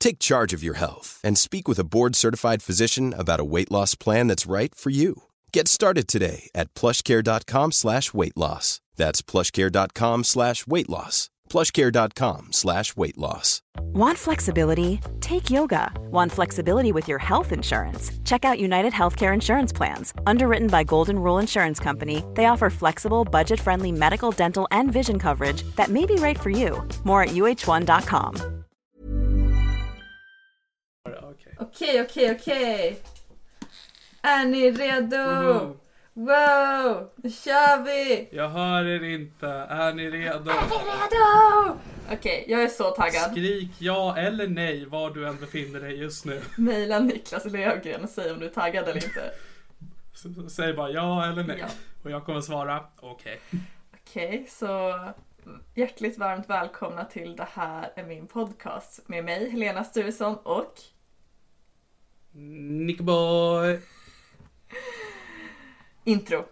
Take charge of your health and speak with a board-certified physician about a weight loss plan that's right for you. Get started today at plushcare.com slash weight loss. That's plushcare.com slash weight loss. plushcare.com slash weight loss. Want flexibility? Take yoga. Want flexibility with your health insurance? Check out United Healthcare Insurance Plans. Underwritten by Golden Rule Insurance Company, they offer flexible, budget friendly medical, dental, and vision coverage that may be right for you. More at uh1.com. Okej. Okej, okej. Är ni redo? Mhm. Wow, nu kör vi! Jag hör er inte. Är ni redo? Redo! Okej, jag är så taggad. Skrik ja eller nej var du än befinner dig just nu. Mejla Niklas Löfgren och säg om du är taggad eller inte. S- Säg bara ja eller nej. Ja. Och jag kommer svara okej. Okej, så hjärtligt varmt välkomna till Det här är min podcast med mig, Helena Sturesson och Nickboy. intro.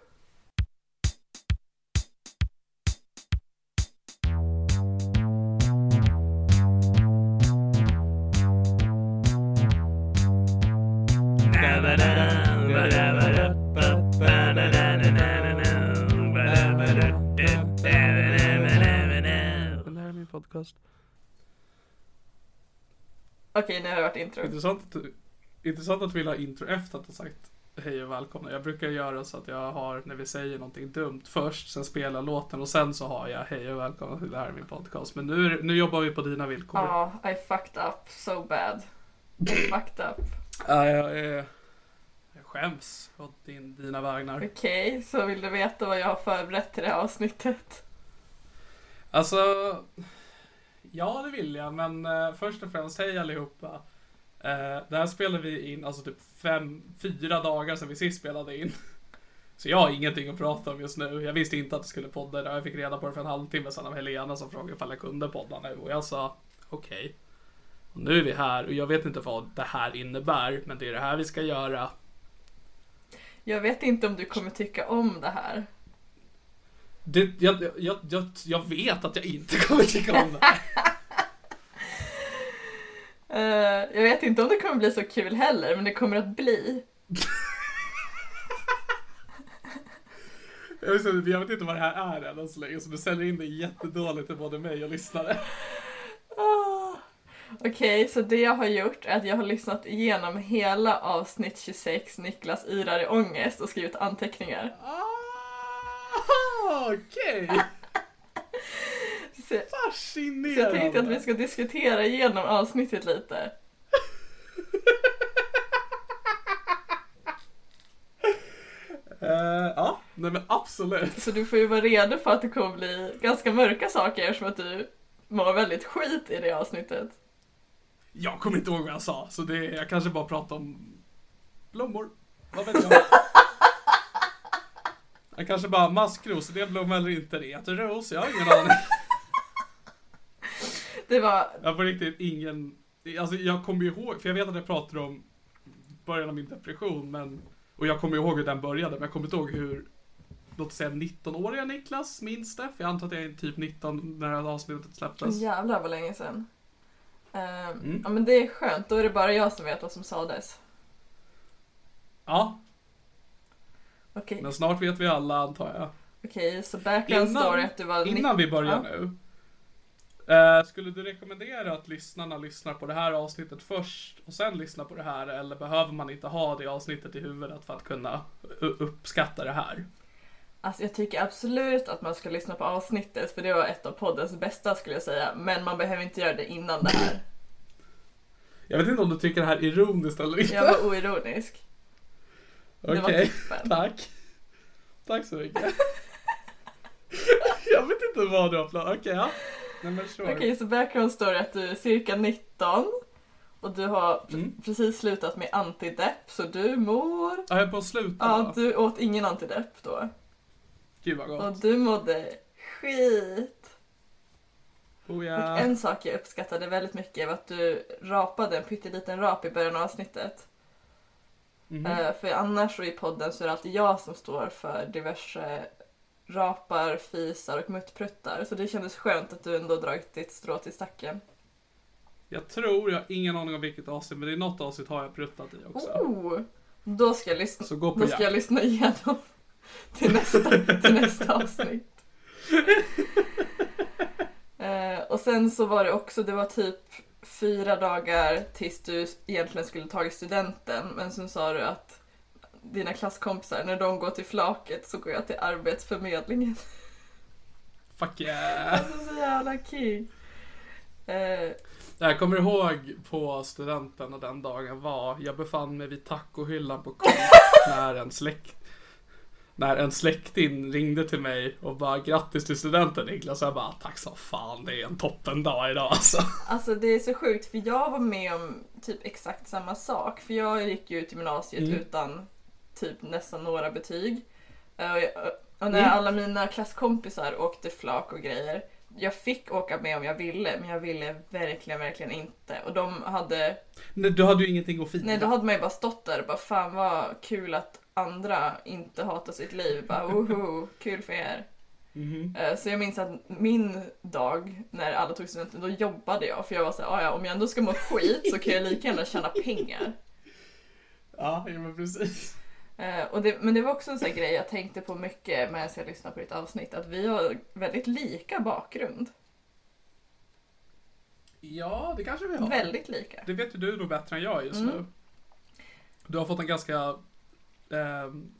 Podcast. Okej, nu har det varit intro. Intressant att, intressant att vi ha intro efter att ha sagt hej och välkomna. Jag brukar göra så att jag har, när vi säger någonting dumt först, sen spelar låten och sen så har jag hej och välkomna till det här är min podcast. Men nu, nu jobbar vi på dina villkor. Ja, I fucked up so bad. I fucked up. Ja, jag, är, jag skäms åt din, dina vägnar. Okej, så vill du veta vad jag har förberett till det här avsnittet? Alltså, ja det vill jag, men eh, först och främst, hej allihopa. Eh, det här spelade vi in, alltså typ fem, fyra dagar sedan vi sist spelade in. Så jag har ingenting att prata om just nu. Jag visste inte att det skulle podda idag. Jag fick reda på det för en halvtimme sedan av Helena som frågade ifall jag kunde podda nu. Och jag sa okej. Och nu är vi här och jag vet inte vad det här innebär, men det är det här vi ska göra. Jag vet inte om du kommer tycka om det här. Det, jag, jag, jag, jag vet att jag inte kommer tycka om det här. Eh, jag vet inte om det kommer bli så kul heller, men det kommer att bli. Jag vet, inte- jag vet inte vad det här är än så länge, så du säljer in det jättedåligt till både mig och lyssnare. Ah. Okej, så det jag har gjort är att jag har lyssnat igenom hela avsnitt 26, Niklas yrar i ångest och skrivit anteckningar. Ah, Okej, Så, så fascinerande. jag tänkte att vi ska diskutera igenom avsnittet lite. Eh, ja, nej men absolut. Så du får ju vara redo för att det kommer bli ganska mörka saker eftersom att du mår väldigt skit i det avsnittet. Jag kommer inte ihåg vad jag sa, så det, jag kanske bara pratar om blommor. Vad vet jag? Jag kanske bara maskros, är det en blomma eller inte? Det heter ros, jag har ingen aning. Det var, Jag har på riktigt ingen... Alltså jag kommer ihåg, för jag vet att jag pratade om början av min depression, men... Och jag kommer ihåg hur den började, men jag kommer inte ihåg hur... Låt säga 19-åriga Niklas minns det, för jag antar att jag är typ 19 när det här avsnittet släpptes. jävlar vad länge sedan. Ehm, Mm. Ja men det är skönt, då är det bara jag som vet vad som sades. Ja, Okej, men snart vet vi alla antar jag. okej så background Innan- story att du var Innan vi börjar Ja. nu. Eh, skulle du rekommendera att lyssnarna lyssnar på det här avsnittet först och sen lyssnar på det här? Eller behöver man inte ha det avsnittet i huvudet för att kunna uppskatta det här? Alltså jag tycker absolut att man ska lyssna på avsnittet för det var ett av poddens bästa skulle jag säga. Men man behöver inte göra det innan det här. Jag vet inte om du tycker det här är ironiskt eller inte. Jag var oironisk. Okej, toppen. tack. Tack så mycket. jag vet inte vad du har planerat. Okej, ja. Okej, så background story att du är cirka 19 och du har Mm. precis slutat med antidepp så du mår... Ja, jag är på att sluta Ja, då. du åt ingen antidepp då. Gud vad Och gott. du mådde skit. Oh Och ja. en sak jag uppskattade väldigt mycket var att du rapade en pytteliten rap i början av avsnittet. Mhm. Eh, för annars i podden så är det alltid jag som står för diverse rapar, fisar och muttpruttar. Så det kändes skönt att du ändå dragit ditt strå till stacken. Jag tror, jag har ingen aning om vilket avsnitt, men det är något avsnitt har jag pruttat i också. Oh, då ska jag lyssna, Så gå på då ska jag lyssna igenom till nästa, till nästa avsnitt. Eh, och sen så var det också, det var typ fyra dagar tills du egentligen skulle tagit studenten. Men sen sa du att dina klasskompisar, när de går till flaket så går jag till Arbetsförmedlingen. Fuck yeah. Alltså så jävla king. Eh, Jag kommer ihåg på studenten och den dagen var, jag befann mig vid tacohyllan på Coop när en släkt när en släkting ringde till mig och bara grattis till studenten Niklas. Jag bara tack så fan det är en toppen dag idag alltså. Alltså det är så sjukt för jag var med om typ exakt samma sak. För jag gick ju ut gymnasiet Mm. utan typ nästan några betyg. Eh, Och, när Mm. alla mina klasskompisar åkte flak och grejer. Jag fick åka med om jag ville men jag ville verkligen, verkligen inte. Och de hade, Nej, du hade ju ingenting att fira. nej då hade man ju bara stått där och bara fan vad kul att andra inte hatar sitt liv. Bara woho, kul för er. Mhm. Eh, Så jag minns att min dag när alla tog studenten, då jobbade jag. För jag var såhär, "Ah, ja om jag ändå ska må skit så kan jag lika gärna tjäna pengar. Ja men precis. Eh, Och det, men det var också en sån grej jag tänkte på mycket medan jag lyssnade på ditt avsnitt. Att vi har väldigt lika bakgrund. Ja, det kanske vi har. Väldigt lika. Det vet ju du nog bättre än jag just Mm. nu. Du har fått en ganska... ehm,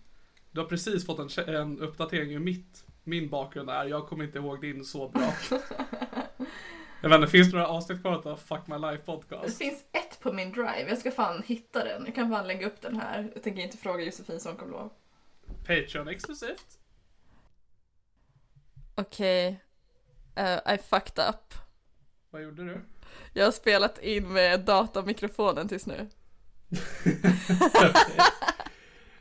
du har precis fått en, en uppdatering hur mitt, min bakgrund är. Jag kommer inte ihåg din så bra. jag vet inte, finns det några avsnitt kvar av Fuck My Life Det podcast? finns ett på min drive, jag ska fan hitta den. Jag kan fan lägga upp den här. Jag tänker inte fråga Josefin Sonkomlov. Patreon exklusivt. Okej. Uh, I fucked up. Vad gjorde du? Jag har spelat in med datamikrofonen tills nu.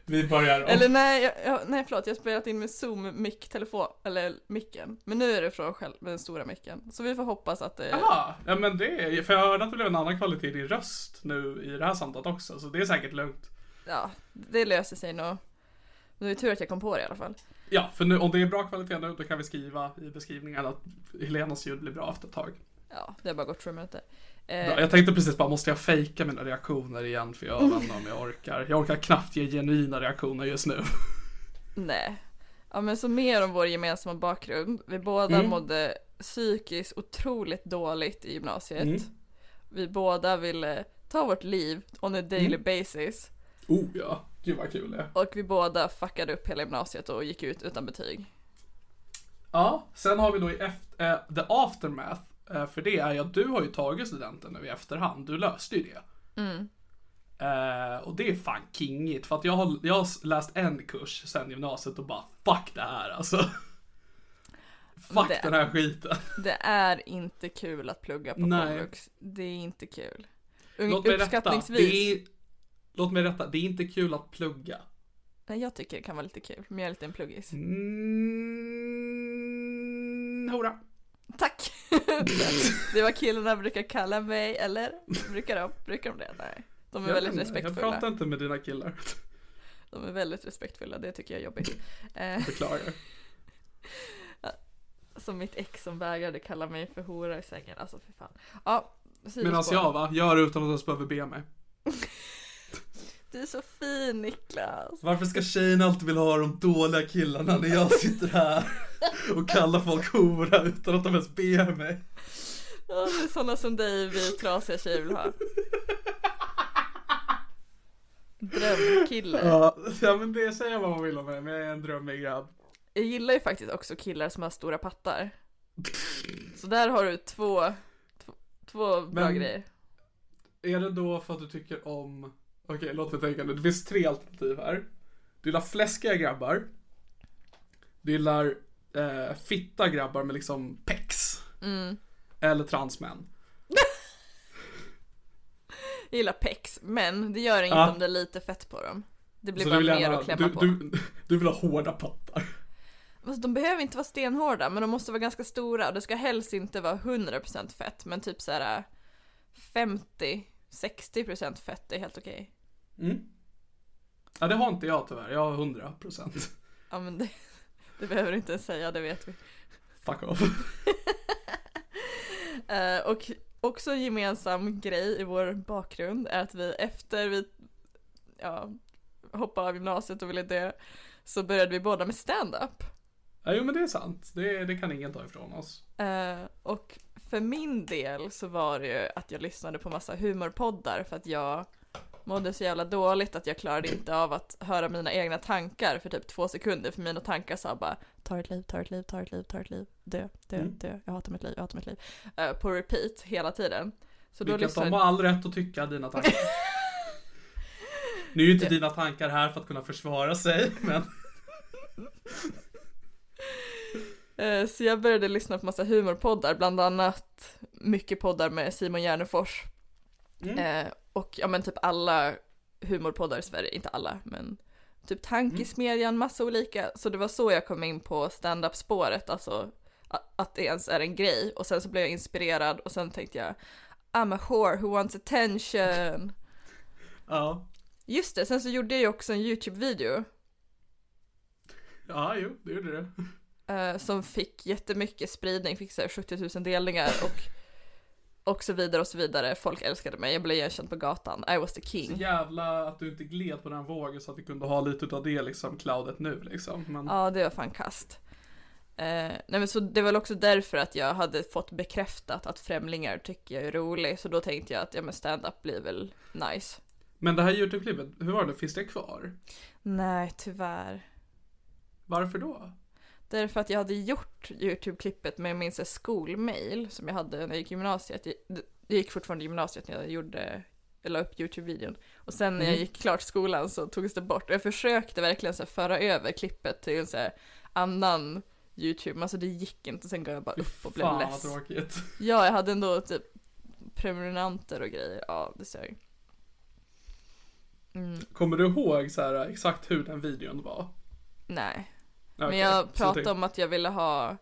Vi börjar om. Eller nej, jag, jag, nej förlåt, jag har spelat in med zoom mic telefon eller micken. Men nu är det från själv, med den stora micken. Så vi får hoppas att det... Jaha, ja men det är, för jag hörde att det blev en annan kvalitet i din röst nu i det här samtalet också, så det är säkert lugnt. Ja, det löser sig nog. Men det är tur att jag kom på det i alla fall. Ja, för nu, om det är bra kvalitet nu, då kan vi skriva i beskrivningen att Helenas ljud blir bra efter ett tag. Ja, det har bara gått sju minuter. Eh, Jag tänkte precis bara, måste jag fejka mina reaktioner igen? För jag vet inte om jag orkar. Jag orkar knappt ge genuina reaktioner just nu. nej. Ja men så mer om vår gemensamma bakgrund. Vi båda Mm. mådde psykiskt otroligt dåligt i gymnasiet. Mm. Vi båda ville ta vårt liv on a daily Mm. basis. Oh ja, gud vad kul det. Och vi båda fuckade upp hela gymnasiet och gick ut utan betyg. Ja, sen har vi då i efter, eh, the aftermath. Eh, för det är ju att du har ju tagit studenten nu i efterhand. Du löste ju det. Mm. Eh, och det är fan kingigt. För att jag har, jag har läst en kurs sen gymnasiet och bara fuck det här alltså. Fuck Det- den här skiten. Det är inte kul att plugga på Nej. komvux. Det är inte kul. Ung- Låt mig rätta. Det är, låt mig rätta. Det är inte kul att plugga. Nej, jag tycker det kan vara lite kul. Men jag är lite en pluggis. Mm, hurra. Tack! det var killarna brukar kalla mig, eller? Brukar de? Brukar de det? Nej. De är Jag väldigt inte, Jag respektfulla. pratar inte med dina killar. De är väldigt respektfulla, det tycker jag är jobbigt. Eh, Beklagar. som mitt ex som vägrade kalla mig för hora i sängen. Alltså för fan. Ja. Medan jag va, gör utan att ens behöver be mig. Du är så fin Niklas. Varför ska tjejerna alltid vilja ha de dåliga killarna när jag sitter här och kallar folk hora utan att de ens ber mig? Ja, det är sådana som dig vi trasiga tjejer vill ha. Drömkille. Ja, ja men det säger vad man vill om mig, men jag är en drömmig grabb. jag gillar ju faktiskt också killar som har stora pattar. Så där har du två, två, två bra Men- grejer. Är det då för att du tycker om... Okej, låt mig tänka nu. Det finns tre alternativ här. Du gillar fläskiga grabbar. Du gillar eh, fitta grabbar med liksom pex. Mm. Eller transmän. Jag gillar pex, men det gör inget Ja. om det är lite fett på dem. Det blir Så bara mer gärna- att klämma du, på. Du, du vill ha hårda pattar. Alltså, de behöver inte vara stenhårda, men de måste vara ganska stora och det ska helst inte vara 100% fett, men typ så här 50-60% fett är helt okej. Mm. Ja, det har inte jag tyvärr. Jag har 100%. Ja, men det, det behöver du inte ens säga, det vet vi. Fuck off. Eh, och också en gemensam grej i vår bakgrund är att vi efter vi ja, hoppade av gymnasiet och ville dö så började vi båda med stand-up. Ja, jo men det är sant. Det, det kan ingen ta ifrån oss. Eh, och för min del så var det ju att jag lyssnade på massa humorpoddar för att jag mådde så jävla dåligt att jag klarade inte av att höra mina egna tankar för typ två sekunder för mina tankar sa bara ta ett liv, ta ett liv, ta ett liv, ta ett liv, dö, dö, Mm. dö, jag hatar mitt liv, jag hatar mitt liv. Eh, på repeat hela tiden. Så då Vilket lyssnade de har all rätt att tycka dina tankar. nu är ju inte dina tankar här för att kunna försvara sig, men... Eh, Så jag började lyssna på massa humorpoddar, bland annat mycket poddar med Simon Gärdenfors. Mm. Eh, och ja men typ alla humorpoddar i Sverige, inte alla, men typ Tankesmedjan, massa olika. Så det var så jag kom in på stand-up spåret, alltså att det ens är en grej. Och sen så blev jag inspirerad och sen tänkte jag I'm a whore who wants attention. Ja. Just det, sen så gjorde jag ju också en YouTube-video Ja, jo, det gjorde det. eh, som fick jättemycket spridning, fick så här 70 000 delningar och, och så vidare och så vidare. Folk älskade mig, jag blev igenkänd på gatan. I was the Så king. jävla att du inte gled på den vågen så att vi kunde ha lite av det liksom, cloudet nu liksom. Men... Ja, det var fan kast. Eh, nej men så det var väl också därför att jag hade fått bekräftat att främlingar tycker jag är rolig, så då tänkte jag att ja men stand-up blir väl nice. Men det här YouTube-klippet, hur var det? Finns det kvar? Nej, tyvärr. Varför då? Därför att jag hade gjort YouTube-klippet med min skolmail som jag hade när jag gick gymnasiet. Jag, jag gick fortfarande gymnasiet när jag gjorde, jag la upp YouTube-videon. Och sen när jag Mm. gick klart skolan så togs det bort. Och jag försökte verkligen så här föra över klippet till en så här annan YouTube, men alltså det gick inte. Sen gav jag bara upp och blev Fan vad less. tråkigt. Ja, jag hade ändå typ prenumeranter och grejer. Ja, det sög. Mm, Kommer du ihåg så här exakt hur den videon var? nej. Okej, Men jag pratade om att jag ville ha,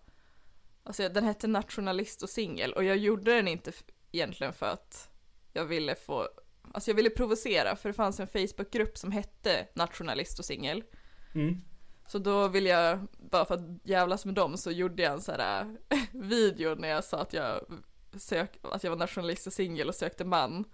alltså den hette nationalist och singel och jag gjorde den inte egentligen för att jag ville få, alltså jag ville provocera för det fanns en Facebookgrupp som hette nationalist och singel. Mm. Så då ville jag, bara för att jävlas med dem så gjorde jag en sån här video när jag sa att jag sök, att jag var nationalist och singel och sökte man.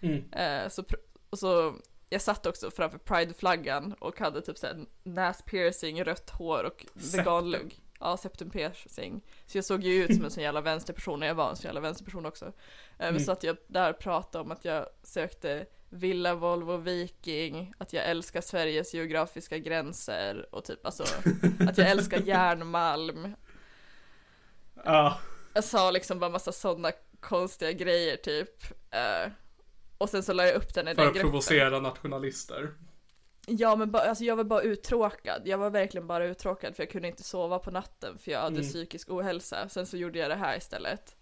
Mm. Eh, så, och så, jag satt också framför prideflaggan och hade typ såhär näspiercing, rött hår och veganlugg. Ja, septum piercing. Så jag såg ju ut som en sån jävla vänsterperson och jag var en sån jävla vänsterperson också. Eh, Mm. så att jag där pratade om att jag sökte villa, Volvo, Viking, att jag älskar Sveriges geografiska gränser och typ alltså att jag älskar järnmalm. Ja, Jag sa liksom bara massa sådana konstiga grejer typ. Och sen så la jag upp den i för den att gruppen. provocera nationalister. Ja men bara, alltså jag var bara uttråkad. Jag var verkligen bara uttråkad för jag kunde inte sova på natten för jag hade Mm. psykisk ohälsa. Sen så gjorde jag det här istället.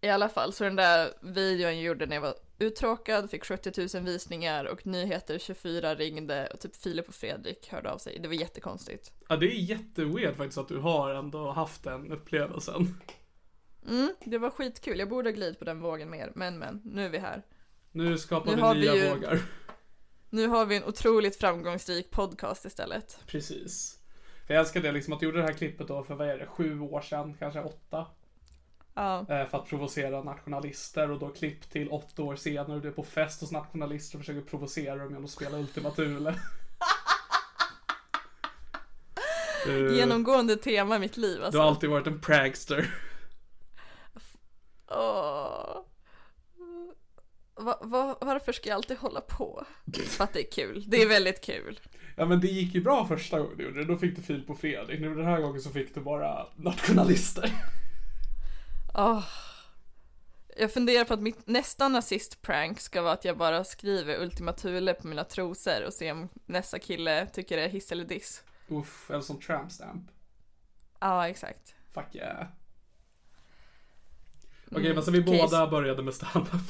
I alla fall, så den där videon jag gjorde när jag var uttråkad fick 70 000 visningar och Nyheter 24 ringde och typ Filip och Fredrik hörde av sig. Det var jättekonstigt. Ja, det är jätteweird faktiskt att du har ändå haft den upplevelsen. Mm, det var skitkul. Jag borde ha glidit på den vågen mer, men men, nu är vi här. Nu skapar Nu vi har vi nya ju- vågar. Nu har vi en otroligt framgångsrik podcast istället. Precis. För jag älskar det liksom att du gjorde det här klippet då för vad är det, sju år sedan, kanske åtta. Ja. eh, För att provocera nationalister och då klipp till åtta år senare och du är på fest hos nationalister och försöker provocera dem genom att spela Ultima Thule. Du, Genomgående tema i mitt liv du alltså. har alltid varit en pragster. Åh. Va, va, varför ska jag alltid hålla på? För att det är kul. Det är väldigt kul. Ja men det gick ju bra första gången du gjorde det, då fick du Filip och Fredrik. Nu den här gången så fick du bara nationalister. Åh. Jag funderar på att mitt nästa nazist-prank ska vara att jag bara skriver Ultima Thule på mina trosor och ser om nästa kille tycker det är hiss eller diss. Uff, eller som tramp stamp. Ja, exakt. Fuck yeah. Okej, men så vi okej, båda började med standup.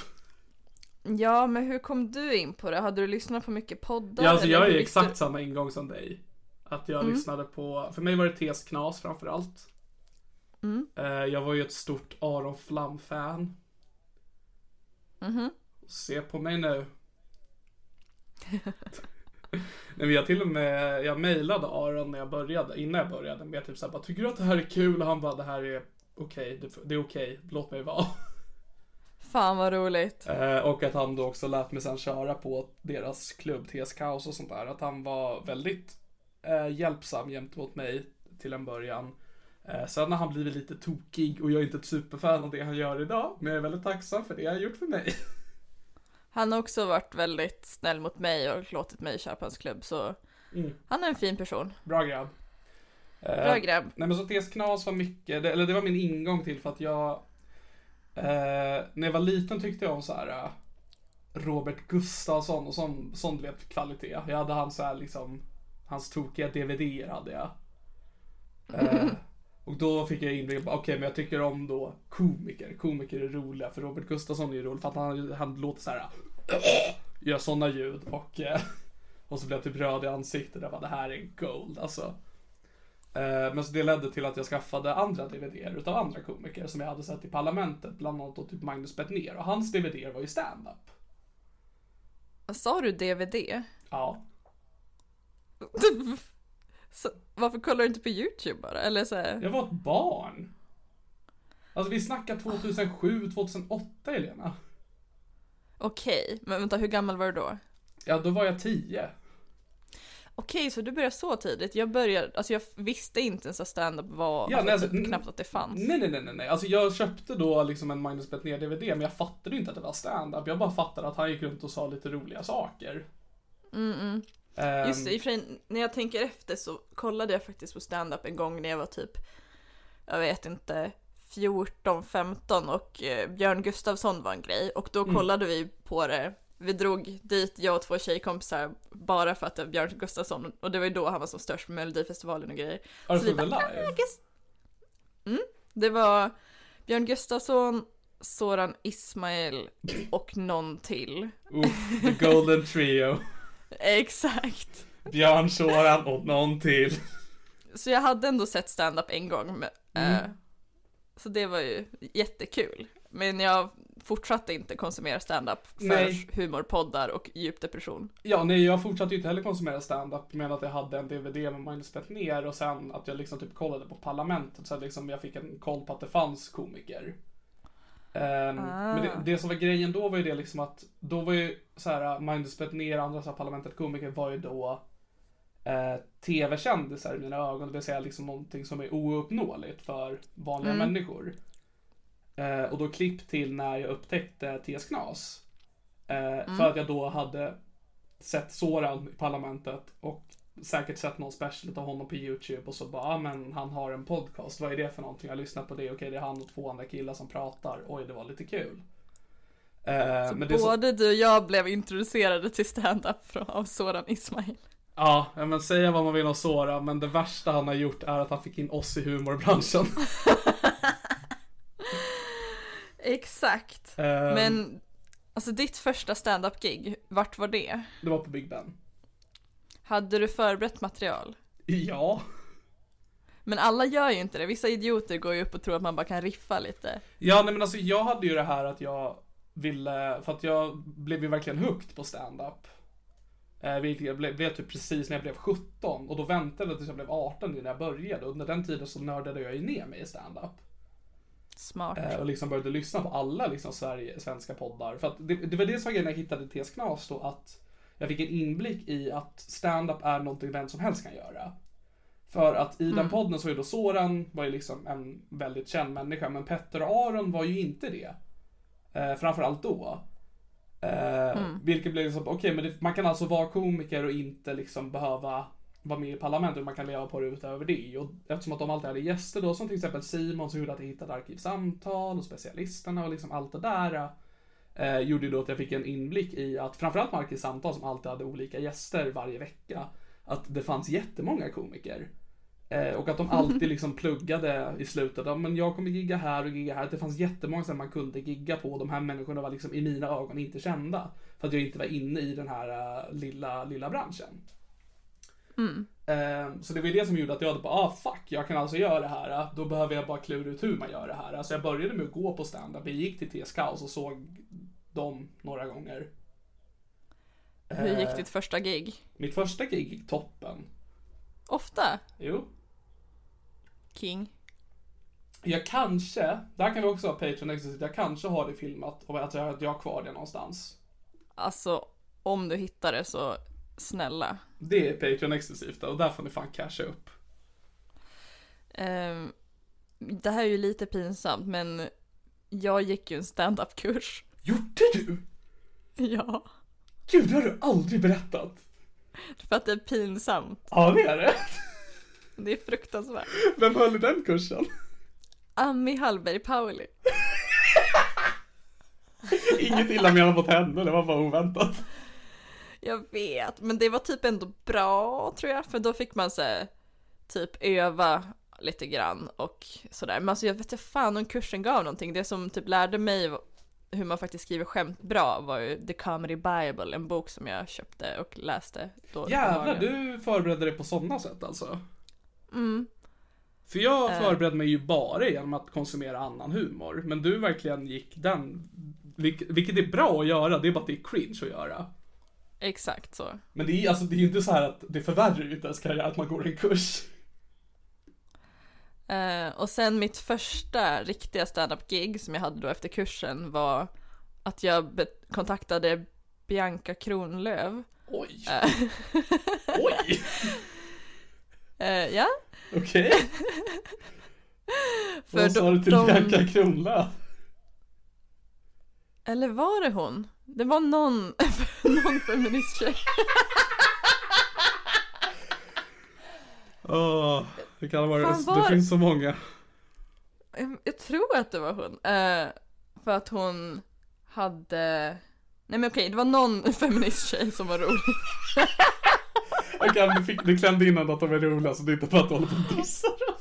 Ja, men hur kom du in på det? Hade du lyssnat på mycket poddar? Ja, alltså jag är ju exakt samma ingång som dig. Att jag lyssnade på, för mig var det Tes Knas framförallt. Mm. Eh, Jag var ju ett stort Aron Flam-fan. Mhm. Se på mig nu. Nej, men jag till och med, jag mejlade Aron när jag började, innan jag började med typ såhär bara, tycker du att det här är kul? Och han bara, det här är okej, det, det är okej, låt mig vara. Fan vad roligt. Eh, och att han då också lät mig sen köra på deras klubb TS Kaos och sånt där. Att han var väldigt eh, hjälpsam gentemot mig till en början. Eh, sen har han blivit lite tokig och jag är inte ett superfan av det han gör idag. Men jag är väldigt tacksam för det han gjort för mig. Han har också varit väldigt snäll mot mig och låtit mig köra på hans klubb, så Mm. han är en fin person. Bra grabb. Eh, Bra grabb. Nej men så TS Knas var mycket, det, eller det var min ingång till för att jag eh, När jag var liten tyckte jag om så här eh, Robert Gustafsson och sån, sån blev kvalitet. Jag hade hans så här liksom Hans tokiga DVD hade jag. Eh, och då fick jag in okej men jag tycker om då komiker. Komiker är roliga för Robert Gustafsson är ju rolig för att han, han låter så här Gör såna ljud och eh, Och så blev jag typ röd i ansiktet. Jag bara, det här är gold alltså. Eh, Men så det ledde till att jag skaffade andra DVDer utav andra komiker som jag hade sett i Parlamentet. Bland annat då typ Magnus Bettner. Och hans DVDer var ju stand-up. Sa du DVD? Ja. så, varför kollar du inte på YouTube bara? Eller så här, Jag var ett barn. Alltså vi snackar 2007, 2008 Elena. okej, men vänta hur gammal var du då? Ja, då var jag 10. Okej, så du började så tidigt? Jag började, alltså jag visste inte ens att stand-up var, Ja, alltså, nej, alltså, typ n- knappt att det fanns. Nej, nej, nej, nej. Alltså jag köpte då liksom en Magnus Bettner DVD, men jag fattade inte att det var stand-up. Jag bara fattade att han gick runt och sa lite roliga saker. Mm, mm. Ehm, Just det, för när jag tänker efter så kollade jag faktiskt på stand-up en gång när jag var typ, jag vet inte, 14, 15 och eh, Björn Gustafsson var en grej och då Mm. kollade vi på det. Vi drog dit, jag och två tjejkompisar, bara för att det var Björn Gustafsson och det var ju då han var som störst på Melodifestivalen och grejer. Har du live? Gust- Mm, det var Björn Gustafsson, Soran Ismail och någon till. Uff, the golden trio. Exakt. Björn Soran och någon till. Så jag hade ändå sett stand-up en gång. Men, Mm. eh, så det var ju jättekul. Men jag fortsatte inte konsumera stand-up för Nej. humorpoddar och djup depression. Ja, nej, jag fortsatte ju inte heller konsumera stand-up med att jag hade en DVD med Magnus Bettner och sen att jag liksom typ kollade på Parlamentet så att liksom jag fick en koll på att det fanns komiker. Ehm, Men det, det som var grejen då var ju det liksom att då var ju så här Magnus Bettner och andra så här Parlamentet-komiker var ju då eh, tv-kändisar i mina ögon, det vill säga liksom någonting som är ouppnåeligt för vanliga Mm. människor. Eh, och då klipp till när jag upptäckte TS Knas. Eh, För att jag då hade sett Soran i Parlamentet och säkert sett någon special av honom på YouTube och så bara, ah, men han har en podcast, vad är det för någonting? Jag lyssnar på det, okej det är han och två andra killar som pratar, oj det var lite kul. Eh, Så är så, både du och jag blev introducerade till stand-up av Soran Ismail. ja, ja, men säga vad man vill om Soran, men det värsta han har gjort är att han fick in oss i humorbranschen. Exakt. Eh, Men alltså ditt första stand-up-gig, vart var det? Det var på Big Ben. Hade du förberett material? Ja. Men alla gör ju inte det. Vissa idioter går ju upp och tror att man bara kan riffa lite. Ja, nej men alltså jag hade ju det här att jag ville, för att jag blev ju verkligen hooked på stand-up. Eh, jag blev, blev typ precis när jag blev 17 och då väntade jag tills jag blev 18 innan jag började. Under den tiden så nördade jag ju ner mig i stand-up. Smart. Eh, och liksom började lyssna på alla liksom Sverige, svenska poddar. För att det, det var det som var grejen när jag hittade TS Knas då, att jag fick en inblick i att stand-up är någonting vem som helst kan göra. För att i den podden så ju då Soran var ju liksom en väldigt känd människa, men Petter och Aron var ju inte det. Eh, framförallt då. Eh, Vilket blir liksom, okej men det, man kan alltså vara komiker och inte liksom behöva vara med i parlamentet, man kan leva på det utöver det. Och eftersom att de alltid hade gäster då, som till exempel Simon som gjorde att jag hittade Arkivsamtal och specialisterna och liksom allt det där. Eh, gjorde ju då att jag fick en inblick i att framförallt med Arkivsamtal som alltid hade olika gäster varje vecka. Att det fanns jättemånga komiker. Eh, och att de alltid liksom pluggade i slutet. Ja, men jag kommer gigga här och gigga här. Att det fanns jättemånga som man kunde gigga på. De här människorna var liksom i mina ögon inte kända. För att jag inte var inne i den här uh, lilla, lilla branschen. Eh, så det var ju det som gjorde att jag hade bara, ah fuck, jag kan alltså göra det här. Då behöver jag bara klura ut hur man gör det här. Alltså jag började med att gå på stand-up. Jag gick till TS Kaos och såg dem några gånger. Hur gick Eh, ditt första gig? Mitt första gig gick toppen. Ofta? Jo. King? Jag kanske, där kan vi också ha Patreon exit, jag kanske har det filmat och att jag, att jag har kvar det någonstans. Alltså, om du hittar det så snälla. Det är Patreon exklusivt och där får ni fan casha upp. Ehm, det här är ju lite pinsamt, men jag gick ju en stand-up-kurs. Gjorde du? Ja, Gud, det har du aldrig berättat. för att det är pinsamt. Ja, det är det. Det är fruktansvärt. Vem höll i den kursen? Ami Hallberg Pauli. Inget illa menat mot henne, det var bara oväntat. Jag vet, men det var typ ändå bra tror jag, för då fick man så här, typ öva lite grann och sådär. Men alltså jag vet inte fan om kursen gav någonting. Det som typ lärde mig hur man faktiskt skriver skämt bra var ju The Comedy Bible, en bok som jag köpte och läste då. Jävlar, du förberedde dig på sådana sätt alltså? Mm. För jag förberedde mig ju bara genom att konsumera annan humor. Men du verkligen gick den, vilk- vilket är bra att göra, det är bara att det är cringe att göra. Exakt så. Men det är, alltså, det är ju inte så här att det förvärrar ju inte ens karriär att man går en kurs. Eh, och sen mitt första riktiga stand-up-gig som jag hade då efter kursen var att jag kontaktade Bianca Kronlöf. Oj. Eh, Oj. eh, ja, Okej. För Vad sa du till de- Bianca Kronlöf? eller var det hon? Det var någon, någon feministtjej. Åh, det kan ha varit, Fan, det var- finns så många. Jag, jag tror att det var hon. Eh, för att hon hade, nej men okej, det var någon feministtjej som var rolig. Okej, du, fick, du klämde in att de är roliga så det är inte bara att du håller på och dissar dem.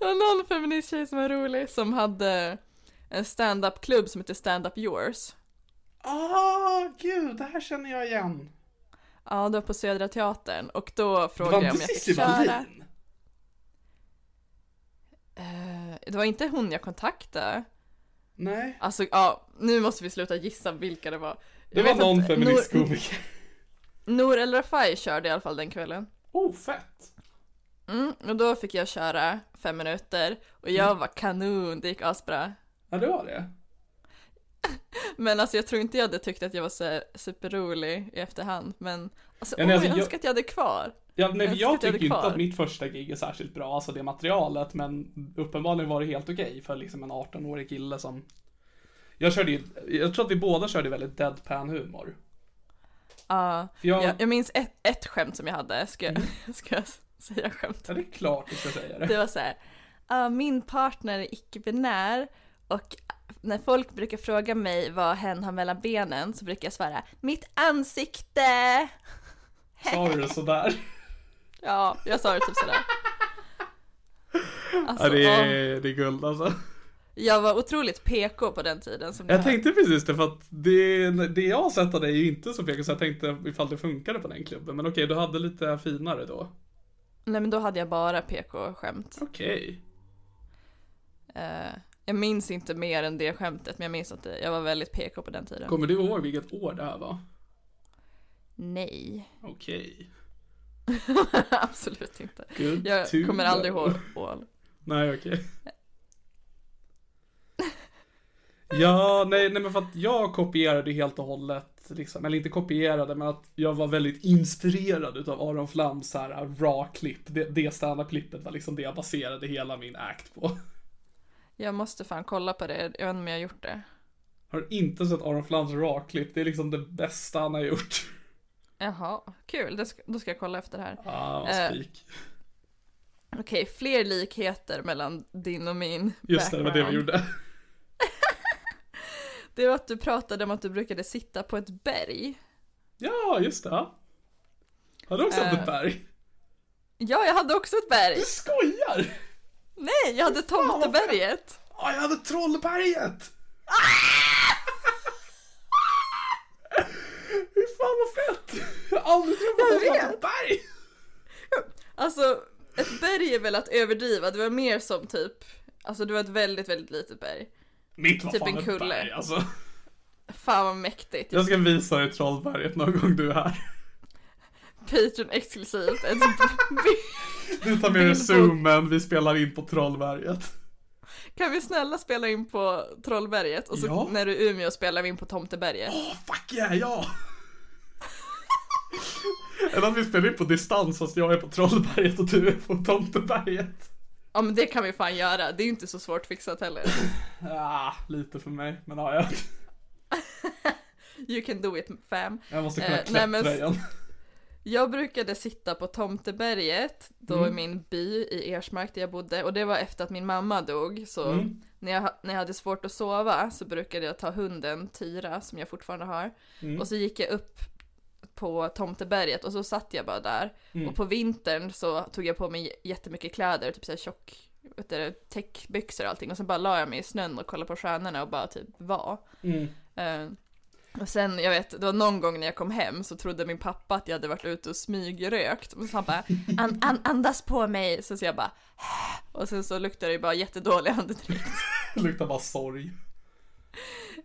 Det var någon feministtjej som var rolig som hade en stand-up-klubb som heter Stand Up Yours. Ah, gud, det här känner jag igen. Ja, det var på Södra Teatern och då frågade jag om jag fick köra. Eh, det var inte hon jag kontaktade. Nej. Alltså, ja, nu måste vi sluta gissa vilka det var. Det Jag var någon feministkomiker. Nour El Rafai körde i alla fall den kvällen. Oh, fett. Mm, och då fick jag köra fem minuter och jag Mm. var kanon, det gick asbra. Ja, det var det. Men alltså jag tror inte jag hade tyckt att jag var så superrolig i efterhand, men alltså, Ja, nej, alltså, jag jag- önskar att jag hade kvar. Ja, nej, Jag jag, tycker ju inte att mitt första gig är särskilt bra, alltså det materialet, men uppenbarligen var det helt okej för liksom en 18-årig kille som... Jag körde ju, jag tror att vi båda körde väldigt deadpan humor. Ja, För jag, jag, jag minns ett, ett skämt som jag hade, ska, Mm. ska jag säga skämt? ja det är klart du ska säga det. Det var så här, "Ja, min partner är icke-binär och när folk brukar fråga mig vad hen har mellan benen så brukar jag svara mitt ansikte. Sa du det sådär? Ja, jag sa det typ sådär. Alltså, Ja, det är, det är guld alltså. jag var otroligt PK på den tiden. Som Jag tänkte precis det, för att det, det jag har sett av dig är ju inte så PK, så jag tänkte ifall det funkade på den klubben. Men okej, du hade lite finare då. Nej men då hade jag bara PK-skämt. Okej. Eh, jag minns inte mer än det skämtet men jag minns att det, jag var väldigt PK på den tiden. Kommer du ihåg vilket år det här var? Nej, Okej. absolut inte. Good Jag to kommer aldrig ihåg ål. Nej, okej. Ja, nej, nej men för att jag kopierade helt och hållet, liksom, eller inte kopierade, men att jag var väldigt inspirerad utav Aron Flams här raw-klipp. Det, det standup-klippet var liksom det jag baserade hela min act på. Jag måste fan kolla på det, jag vet inte om jag har gjort det. Har inte sett Aron Flams rakklipp. Det är liksom det bästa han har gjort. Jaha, kul. Ska, då ska jag kolla efter det här. Ah, Eh, spik. Okej, fler likheter mellan din och min Just det, det var det vi background. gjorde. Det var att du pratade om att du brukade sitta på ett berg. Ja, just det. ja. Har du också haft Eh. ett berg? Ja, jag hade också ett berg. Du skojar! Nej, jag hade Tomteberget. Ja, jag hade Trollberget! Fy fan vad fett! Jag har aldrig träffat någon som ett berg! Alltså, ett berg är väl att överdriva. Det var mer som typ, alltså det var ett väldigt, väldigt litet berg. Mitt var Typ fan en ett kulle. berg alltså. Fan vad mäktigt. Jag ska visa dig Trollberget någon gång du är här. Patreon exklusivt. Du tar med dig zoomen, vi spelar in på Trollberget. kan vi snälla spela in på Trollberget? Och så Ja. när du är i Umeå spelar vi in på Tomteberget. Åh, fuck yeah, ja! Eller att vi spelar in på distans fast jag är på Trollberget och du är på Tomteberget. Ja men det kan vi fan göra. Det är ju inte så svårt fixat heller. Ah, lite för mig, men ja, jag, You can do it fam. jag måste kunna Eh, klättra nej, men- igen. Jag brukade sitta på Tomteberget, då Mm. i min by i Ersmark där jag bodde. Och det var efter att min mamma dog. Så Mm. när, jag, när jag hade svårt att sova så brukade jag ta hunden Tyra, som jag fortfarande har. Mm. Och så gick jag upp på Tomteberget och så satt jag bara där. Mm. Och på vintern så tog jag på mig jättemycket kläder, typ såhär tjock, vet du, täckbyxor och allting. Och sen bara la jag mig i snön och kollade på stjärnorna och bara typ var. Mm. Och sen, jag vet, det var någon gång när jag kom hem så trodde min pappa att jag hade varit ute och smygrökt. Och så han bara, an, an, andas på mig. Så, så jag bara, och sen så luktade det ju bara jättedålig andedräkt. Det luktar bara sorg.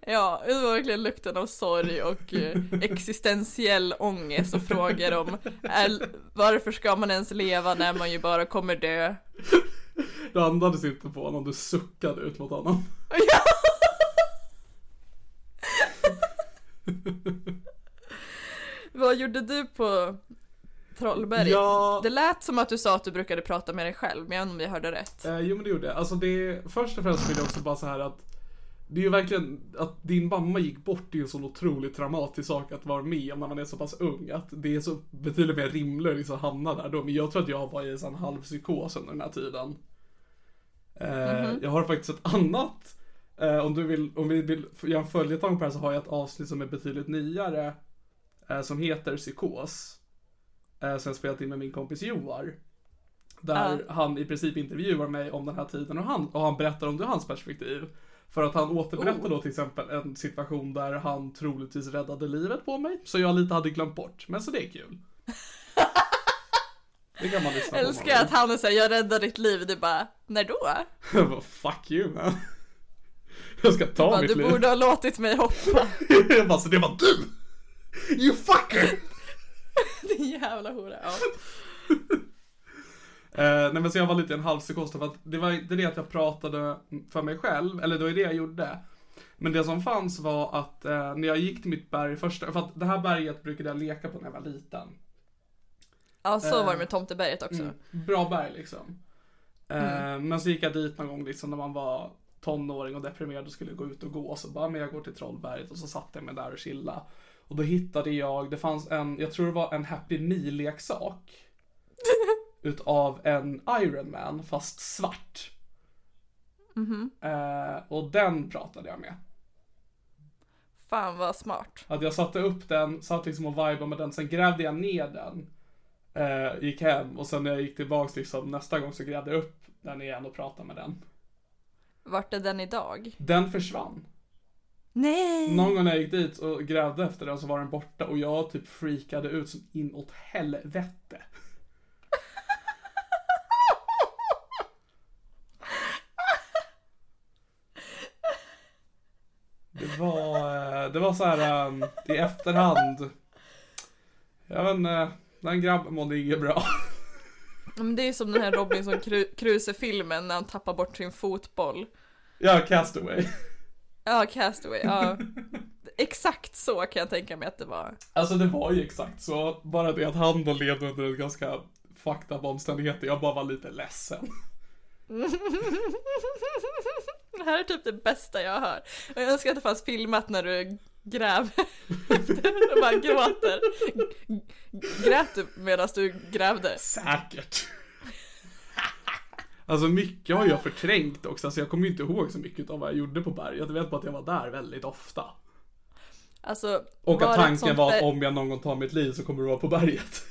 Ja, det var verkligen lukten av sorg och eh, existentiell ångest och frågor om är, varför ska man ens leva när man ju bara kommer dö? Du andades inte på honom, du suckade ut mot honom. Vad gjorde du på Trollberget? Ja. Det lät som att du sa att du brukade prata med dig själv, men jag vet inte om jag hörde rätt. Eh, jo men det gjorde jag. Alltså det, först och främst vill jag också bara så här att det är ju verkligen, att din mamma gick bort det är ju en sån otroligt traumatisk sak att vara med om när man är så pass ung. Att det är så betydligt mer rimligt att liksom hamna där då. Men jag tror att jag var i en sån halvpsykos under den här tiden. Eh, Jag har faktiskt ett annat, eh, om du vill, om vi vill göra en följetong på det här så har jag ett avsnitt som är betydligt nyare. Eh, som heter Psykos. Eh, som jag spelat in med min kompis Joar. Där han i princip intervjuar mig om den här tiden och han, och han berättar om det hans perspektiv. För att han återberättar då till exempel en situation där han troligtvis räddade livet på mig. Så jag lite hade glömt bort. Men så det är kul. Det kan man lyssna på. Älskar att han är såhär, jag räddade ditt liv, du bara, när då? Fuck you man. Jag ska ta Bara, mitt du liv. borde ha låtit mig hoppa. jag bara, så det var du! You fucker! Din jävla hora. Ja. Eh, nej men så jag var lite en halvpsykos för att det var inte det att jag pratade för mig själv, eller det var det jag gjorde. Men det som fanns var att eh, när jag gick till mitt berg första, för att det här berget brukade jag leka på när jag var liten. ja, så Eh, var det med Tomteberget också. Mm, bra berg liksom. Eh, Men så gick jag dit någon gång liksom när man var tonåring och deprimerad och skulle gå ut och gå. Så bara, men jag går till Trollberget och så satte jag mig där och chilla. Och då hittade jag, det fanns en, jag tror det var en Happy Me-leksak. utav en Iron Man fast svart. Eh, och den pratade jag med. Fan vad smart. Att jag satte upp den, satt liksom och vibade med den, sen grävde jag ner den. Eh, gick hem och sen när jag gick tillbaks liksom nästa gång så grävde jag upp den igen och pratade med den. Vart är den idag? Den försvann. Nej! Någon gång när jag gick dit och grävde efter den så var den borta och jag typ freakade ut som inåt helvete. Det var, eh, det var så här um, i efterhand. Jag vet inte, den grabben mådde inget bra. Men det är som den här Robinson Cru- Crusoe-filmen när han tappar bort sin fotboll. Ja, Castaway. Ja, Castaway, ja. Exakt så kan jag tänka mig att det var. Alltså det var ju exakt så. Bara det att han då levde under en ganska fucked up omständigheter. Jag bara var lite ledsen. Det här är typ det bästa jag har. Och jag önskar att det fanns filmat när du gräver efter och bara gråter. Grät du medan du grävde? Säkert. Alltså mycket har jag förträngt också, alltså jag kommer ju inte ihåg så mycket av vad jag gjorde på berget. Jag vet bara att jag var där väldigt ofta. Alltså, Och att tanken var att om jag någon gång tar mitt liv så kommer det vara på berget.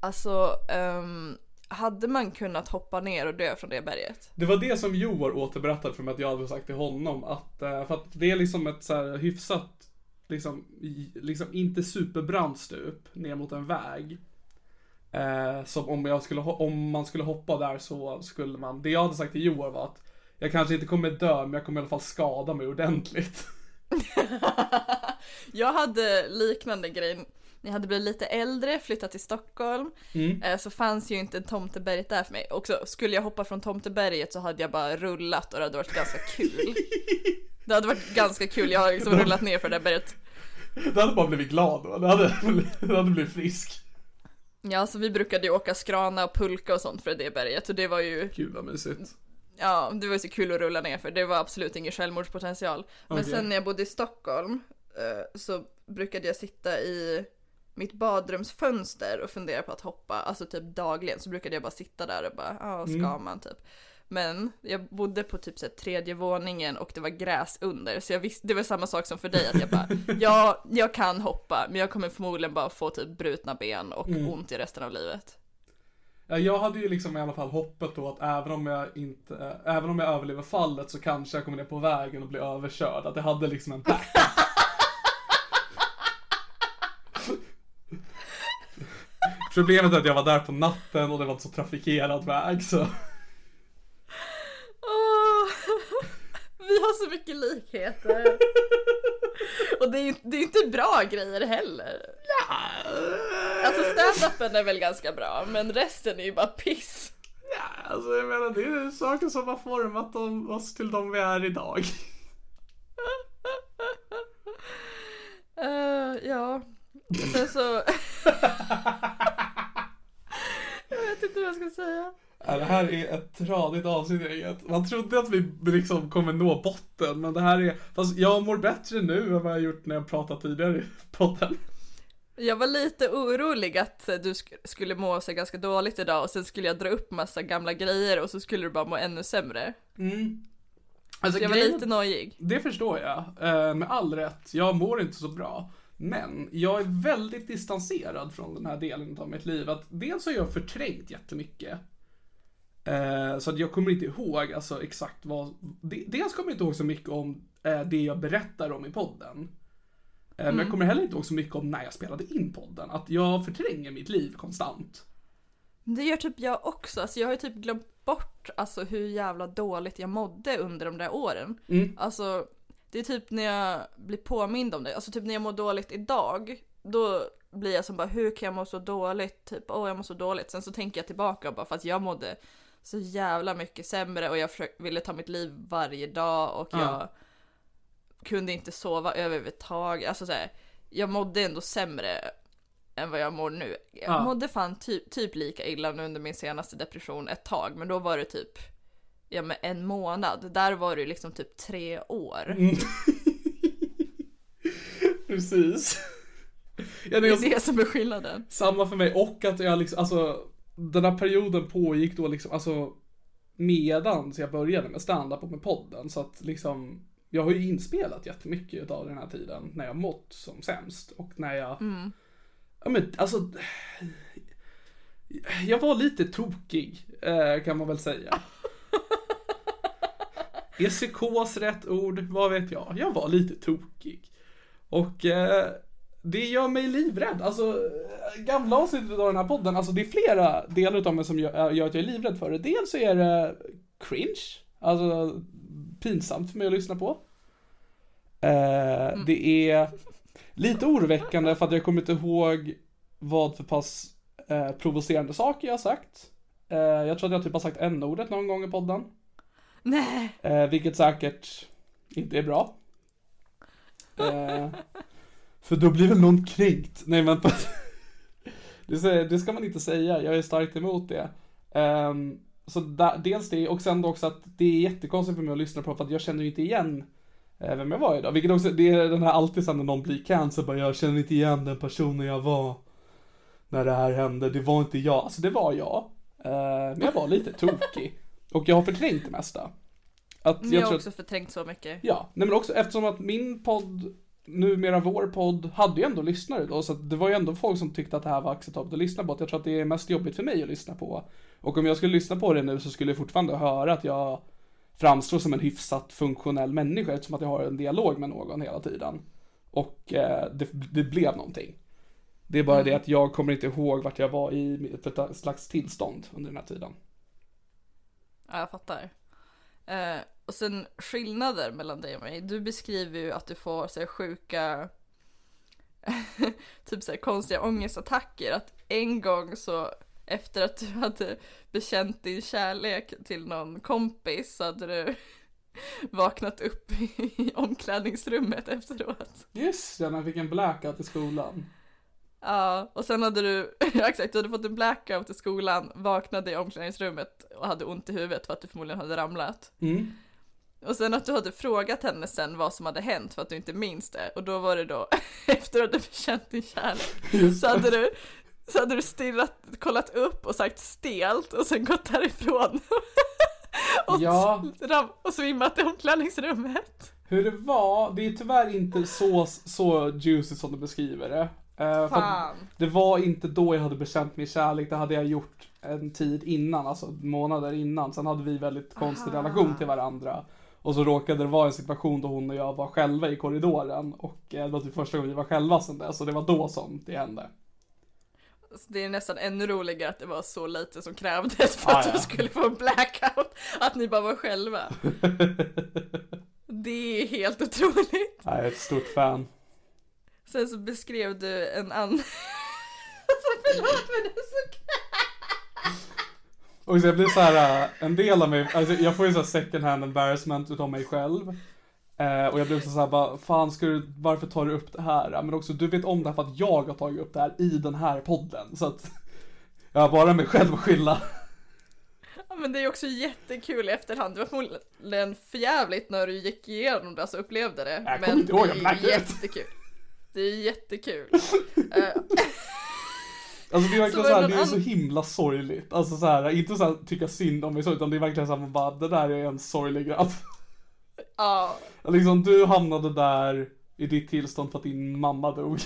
Alltså, ehm, hade man kunnat hoppa ner och dö från det berget? Det var det som Joar återberättade för mig att jag hade sagt till honom att, eh, för att det är liksom ett så här hyfsat, liksom, liksom inte superbrant stup ner mot en väg. Eh, som om jag skulle, om man skulle hoppa där så skulle man, det jag hade sagt till Joar var att jag kanske inte kommer dö men jag kommer i alla fall skada mig ordentligt. Jag hade liknande grej. När jag hade blivit lite äldre, flyttat till Stockholm, eh, så fanns ju inte Tomteberget där för mig. Och så skulle jag hoppa från Tomteberget så hade jag bara rullat och det hade varit ganska kul. Det hade varit ganska kul, jag har liksom rullat ner för det där berget. Det hade bara blivit glad då, det hade, det hade blivit frisk. Ja, så vi brukade ju åka skrana och pulka och sånt för det berget och det var ju, Gud vad mysigt. ja, det var ju så kul att rulla ner för. Det var absolut ingen självmordspotential. Men Okej. sen när jag bodde i Stockholm eh, så brukade jag sitta i mitt badrumsfönster och fundera på att hoppa, alltså typ dagligen så brukade jag bara sitta där och bara, ja ska man typ. Men jag bodde på typ så här, tredje våningen och det var gräs under så jag visste, det var samma sak som för dig att jag bara, ja jag kan hoppa men jag kommer förmodligen bara få typ brutna ben och ont i resten av livet. Ja, jag hade ju liksom i alla fall hoppet då att även om jag inte, äh, även om jag överlever fallet så kanske jag kommer ner på vägen och blir överkörd. Att jag hade liksom en back. Problemet är att jag var där på natten och det var inte så trafikerad väg så. Åh, vi har så mycket likheter. Och det är det är inte bra grejer heller. Alltså stand-upen är väl ganska bra, men resten är ju bara piss. Ja, alltså jag menar det är saker som har format oss till de vi är idag. Eh, ja, sen så... inte vad jag ska säga. Det här är ett tradigt avsnitt gänget. Man trodde att vi liksom kommer nå botten, men det här är... Fast jag mår bättre nu än vad jag gjort när jag pratat tidigare i podden. Jag var lite orolig att du sk- skulle må så ganska dåligt idag och sen skulle jag dra upp massa gamla grejer och så skulle du bara må ännu sämre. Alltså, Så jag var grejen- lite nojig. Det förstår jag, eh, med all rätt. Jag mår inte så bra. Men jag är väldigt distanserad från den här delen av mitt liv. Att dels har jag förträngt jättemycket. Eh, så att jag kommer inte ihåg alltså, exakt vad... de- Dels kommer jag inte ihåg så mycket om eh, det jag berättar om i podden. Eh, Men jag kommer heller inte ihåg så mycket om när jag spelade in podden. Att jag förtränger mitt liv konstant. Det gör typ jag också, alltså jag har ju typ glömt bort alltså hur jävla dåligt jag mådde under de där åren. Mm. Alltså det är typ när jag blir påmind om det, alltså typ när jag mår dåligt idag, då blir jag som bara hur kan jag må så dåligt? Typ åh jag mår så dåligt. Sen så tänker jag tillbaka och bara för att jag mådde så jävla mycket sämre och jag ville ta mitt liv varje dag och Ja. jag kunde inte sova överhuvudtaget. Alltså så här, jag mådde ändå sämre än vad jag mår nu. Jag Ja. mådde fan typ, typ lika illa nu under min senaste depression ett tag, men då var det typ ja, men en månad. Där var det liksom typ tre år. Precis. Ja, Det jag, är det som är skillnaden. Samma för mig och att jag liksom, alltså den här perioden pågick då liksom, alltså medan jag började med stand-up och med podden så att liksom jag har ju inspelat jättemycket av den här tiden när jag mått som sämst och när jag Ja men alltså Jag var lite tokig eh, kan man väl säga. Är psykos rätt ord? Vad vet jag? Jag var lite tokig. Och eh, det gör mig livrädd. Alltså, eh, gamla avsnittet av den här podden, alltså det är flera delar av mig som gör, gör att jag är livrädd för det. Dels så är det cringe, alltså pinsamt för mig att lyssna på. Eh, Det är lite oroväckande för att jag kommer inte ihåg vad för pass eh, provocerande saker jag har sagt. Eh, jag tror att jag typ har sagt n-ordet någon gång i podden. Nej. Eh, vilket säkert inte är bra. Eh, för då blir väl någon kränkt. Nej men det, det ska man inte säga, jag är starkt emot det. Ehm, så där, dels det och sen också att det är jättekonstigt för mig att lyssna på för att jag känner ju inte igen eh, vem jag var idag. Vilket också, det är den här alltid sen när någon blir cancer, bara jag känner inte igen den personen jag var när det här hände. Det var inte jag. Alltså det var jag. Eh, men jag var lite tokig. Och jag har förträngt det mesta. Att Men jag har också förträngt så mycket. Ja, nej men också eftersom att min podd, numera vår podd, hade ju ändå lyssnare då. Så att det var ju ändå folk som tyckte att det här var acceptabelt att lyssna på. Att jag tror att det är mest jobbigt för mig att lyssna på. Och om jag skulle lyssna på det nu så skulle jag fortfarande höra att jag framstår som en hyfsat funktionell människa eftersom att jag har en dialog med någon hela tiden. Och eh, det, det blev någonting. Det är bara det att jag kommer inte ihåg vart jag var i för ett slags tillstånd under den här tiden. Ja, jag fattar. Eh, och sen skillnader mellan dig och mig. Du beskriver ju att du får så här, sjuka, typ så här, konstiga ångestattacker. Att en gång så efter att du hade bekänt din kärlek till någon kompis så hade du vaknat upp i omklädningsrummet efteråt. Just det, jag fick en blackout i skolan. Ja, och sen hade du, ja, exakt, du hade fått en blackout i skolan, vaknade i omklädningsrummet och hade ont i huvudet för att du förmodligen hade ramlat. Mm. Och sen att du hade frågat henne sen vad som hade hänt för att du inte minns det. Och då var det då, efter att du bekänt din kärlek, så hade du, så hade du stirrat, kollat upp och sagt stelt och sen gått därifrån. och, Ja. ram, och svimmat i omklädningsrummet. Hur det var, det är tyvärr inte så, så juicy som du beskriver det. Fan. det var inte då jag hade bekänt min kärlek, det hade jag gjort en tid innan, alltså månader innan. Sen hade vi väldigt konstig relation till varandra. Och så råkade det vara en situation då hon och jag var själva i korridoren. Och eh, det var typ första gången vi var själva sen dess, så det var då som det hände. Så det är nästan ännu roligare att det var så lite som krävdes för Ah, att ja. du skulle få en blackout. Att ni bara var själva. Det är helt otroligt. Jag är ett stort fan. Sen så beskrev du en annan... alltså förlåt men det är så Och så jag blir så här, äh, en del av mig, alltså jag får ju så här second hand embarrassment utav mig själv. Eh, och jag blir så här bara, fan ska du, varför tar du upp det här? Men också, du vet om det här för att jag har tagit upp det här i den här podden. Så att, jag har bara mig själv att skylla. Ja, men det är också jättekul i efterhand. Det var förmodligen förjävligt när du gick igenom det, alltså upplevde det. Jag men inte ihåg, jag det är jättekul. Det är jättekul. Eh, Alltså det är verkligen Så så, här, det det är så himla sorgligt. Alltså så här, inte så här tycka synd om mig så, utan det är verkligen så här, man bara, det där är en sorglig grabb. Ja, Liksom du hamnade där i ditt tillstånd för att din mamma dog.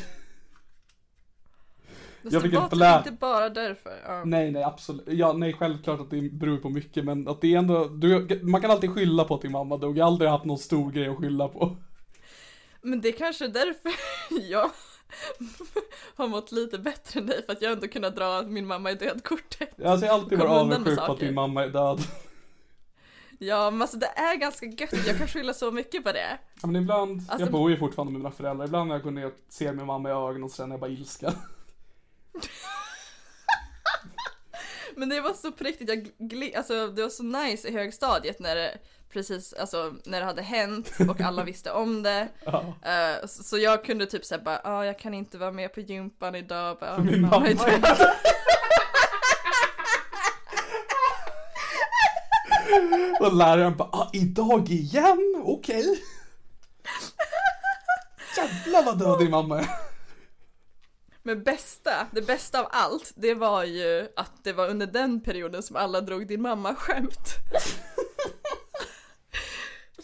jag Jag fick det en var typ blä- inte bara därför. Ja. Nej, nej, absolut. Ja, nej, självklart att det beror på mycket, men att det är ändå, du, man kan alltid skylla på att din mamma dog. Jag har aldrig haft någon stor grej att skylla på. Men det är kanske är därför jag har mått lite bättre än dig, för att jag ändå kunnat dra min mamma är död-kortet. Alltså, jag har alltid varit avundsjuk på att din mamma är död. Ja, men alltså det är ganska gött, jag kan skylla så mycket på det. Ja, men ibland, Alltså- jag bor ju fortfarande med mina föräldrar, ibland när jag går ner och ser min mamma i ögonen så känner jag bara ilska. Men det var så på riktigt, jag alltså det var så nice i högstadiet när precis, alltså när det hade hänt och alla visste om det. Ja. Eh, så, så jag kunde typ säga bara, ja ah, jag kan inte vara med på gympan idag, bara, ah, Min mamma är död. Och läraren bara, ah, idag igen? Okej. Jävlar vad död din mamma är. Men bästa, det bästa av allt, det var ju att det var under den perioden som alla drog din mamma skämt.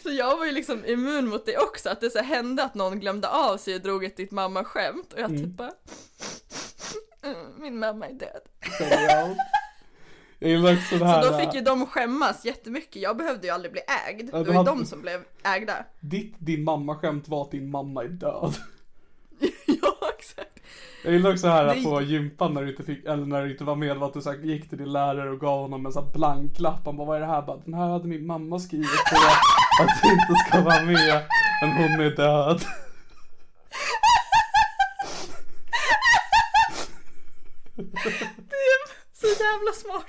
Så jag var ju liksom immun mot det också, att det så hände att någon glömde av sig och drog ett ditt mamma skämt och jag typ bara mm, Min mamma är död. Jag gillar också det här. Så då fick ju de skämmas jättemycket, jag behövde ju aldrig bli ägd. Det var ju de som blev ägda. Ditt, din mamma-skämt var att din mamma är död. ja, exakt. Jag gillar också här Det- på gympan när du inte fick, eller när du inte var med, var att du så här, gick till din lärare och gav honom en sån här blank lapp. Han bara, vad är det här? Bara, den här hade min mamma skrivit på att du inte ska vara med, men hon är död. Så jävla smart.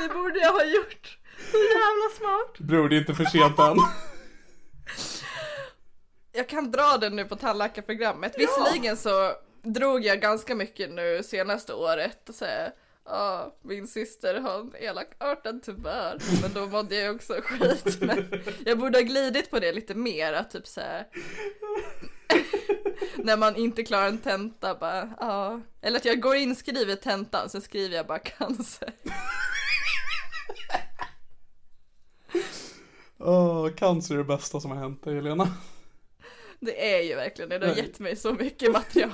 Det borde jag ha gjort. Så jävla smart. Bror, det är inte för sent än. Jag kan dra den nu på tandläkarprogrammet. Visserligen så drog jag ganska mycket nu senaste året. Så, Ja, min syster har en elakartad tumör. Men då mådde jag också skit. Men jag borde ha glidit på det lite mer. Att typ såhär. när man inte klarar en tenta bara, ja. Eller att jag går in, skriver tentan, sen skriver jag bara cancer. Åh, cancer är det bästa som har hänt dig Helena. Det är ju verkligen det. Det har Nej. gett mig så mycket material.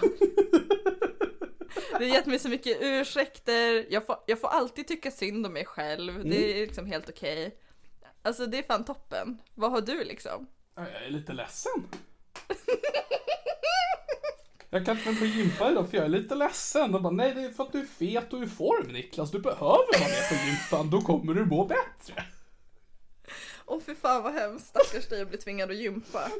Det har gett mig så mycket ursäkter. Jag får, jag får alltid tycka synd om mig själv. Det är liksom helt okej. Alltså det är fan toppen. Vad har du liksom? Jag är lite ledsen. Jag kan inte vara på gympa idag för jag är lite ledsen. Och bara, nej det är för att du är fet och i form Niklas. Du behöver vara med på gympan, då kommer du må bättre. Åh för fan vad hemskt, stackars dig att bli tvingad att gympa.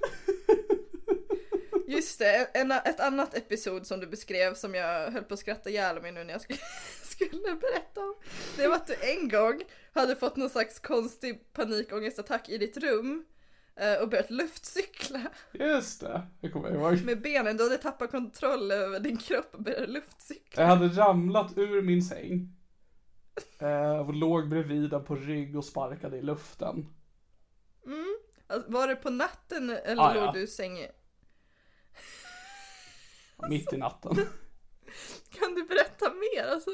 Just det, en, ett annat episod som du beskrev som jag höll på att skratta ihjäl mig nu när jag skulle, skulle berätta om. Det var att du en gång hade fått någon slags konstig panikångestattack i ditt rum eh, och börjat luftcykla Just det, det kommer jag ihåg. med benen. Du hade tappat kontroll över din kropp och började luftcykla. Jag hade ramlat ur min säng. Eh, och låg bredvid den på rygg och sparkade i luften. Alltså, var det på natten eller Ah, ja. låg du i sängen? Mitt i natten. Kan du berätta mer? Alltså,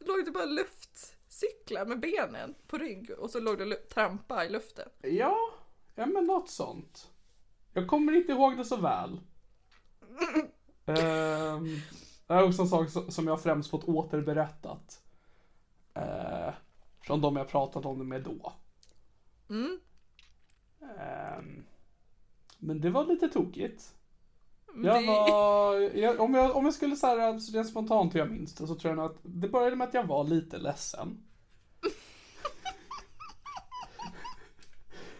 låg du bara luftcykla med benen på rygg och så låg du trampa i luften? Ja, ja men något sånt. Jag kommer inte ihåg det så väl. Ehm, det är också en sak som- jag främst fått återberättat. Eh, från de jag pratat om det med då. Mm. Ehm, men det var lite tokigt. Jag var, jag, om, jag, om jag skulle säga rent spontant hur jag minns det så tror jag nog att det började med att jag var lite ledsen.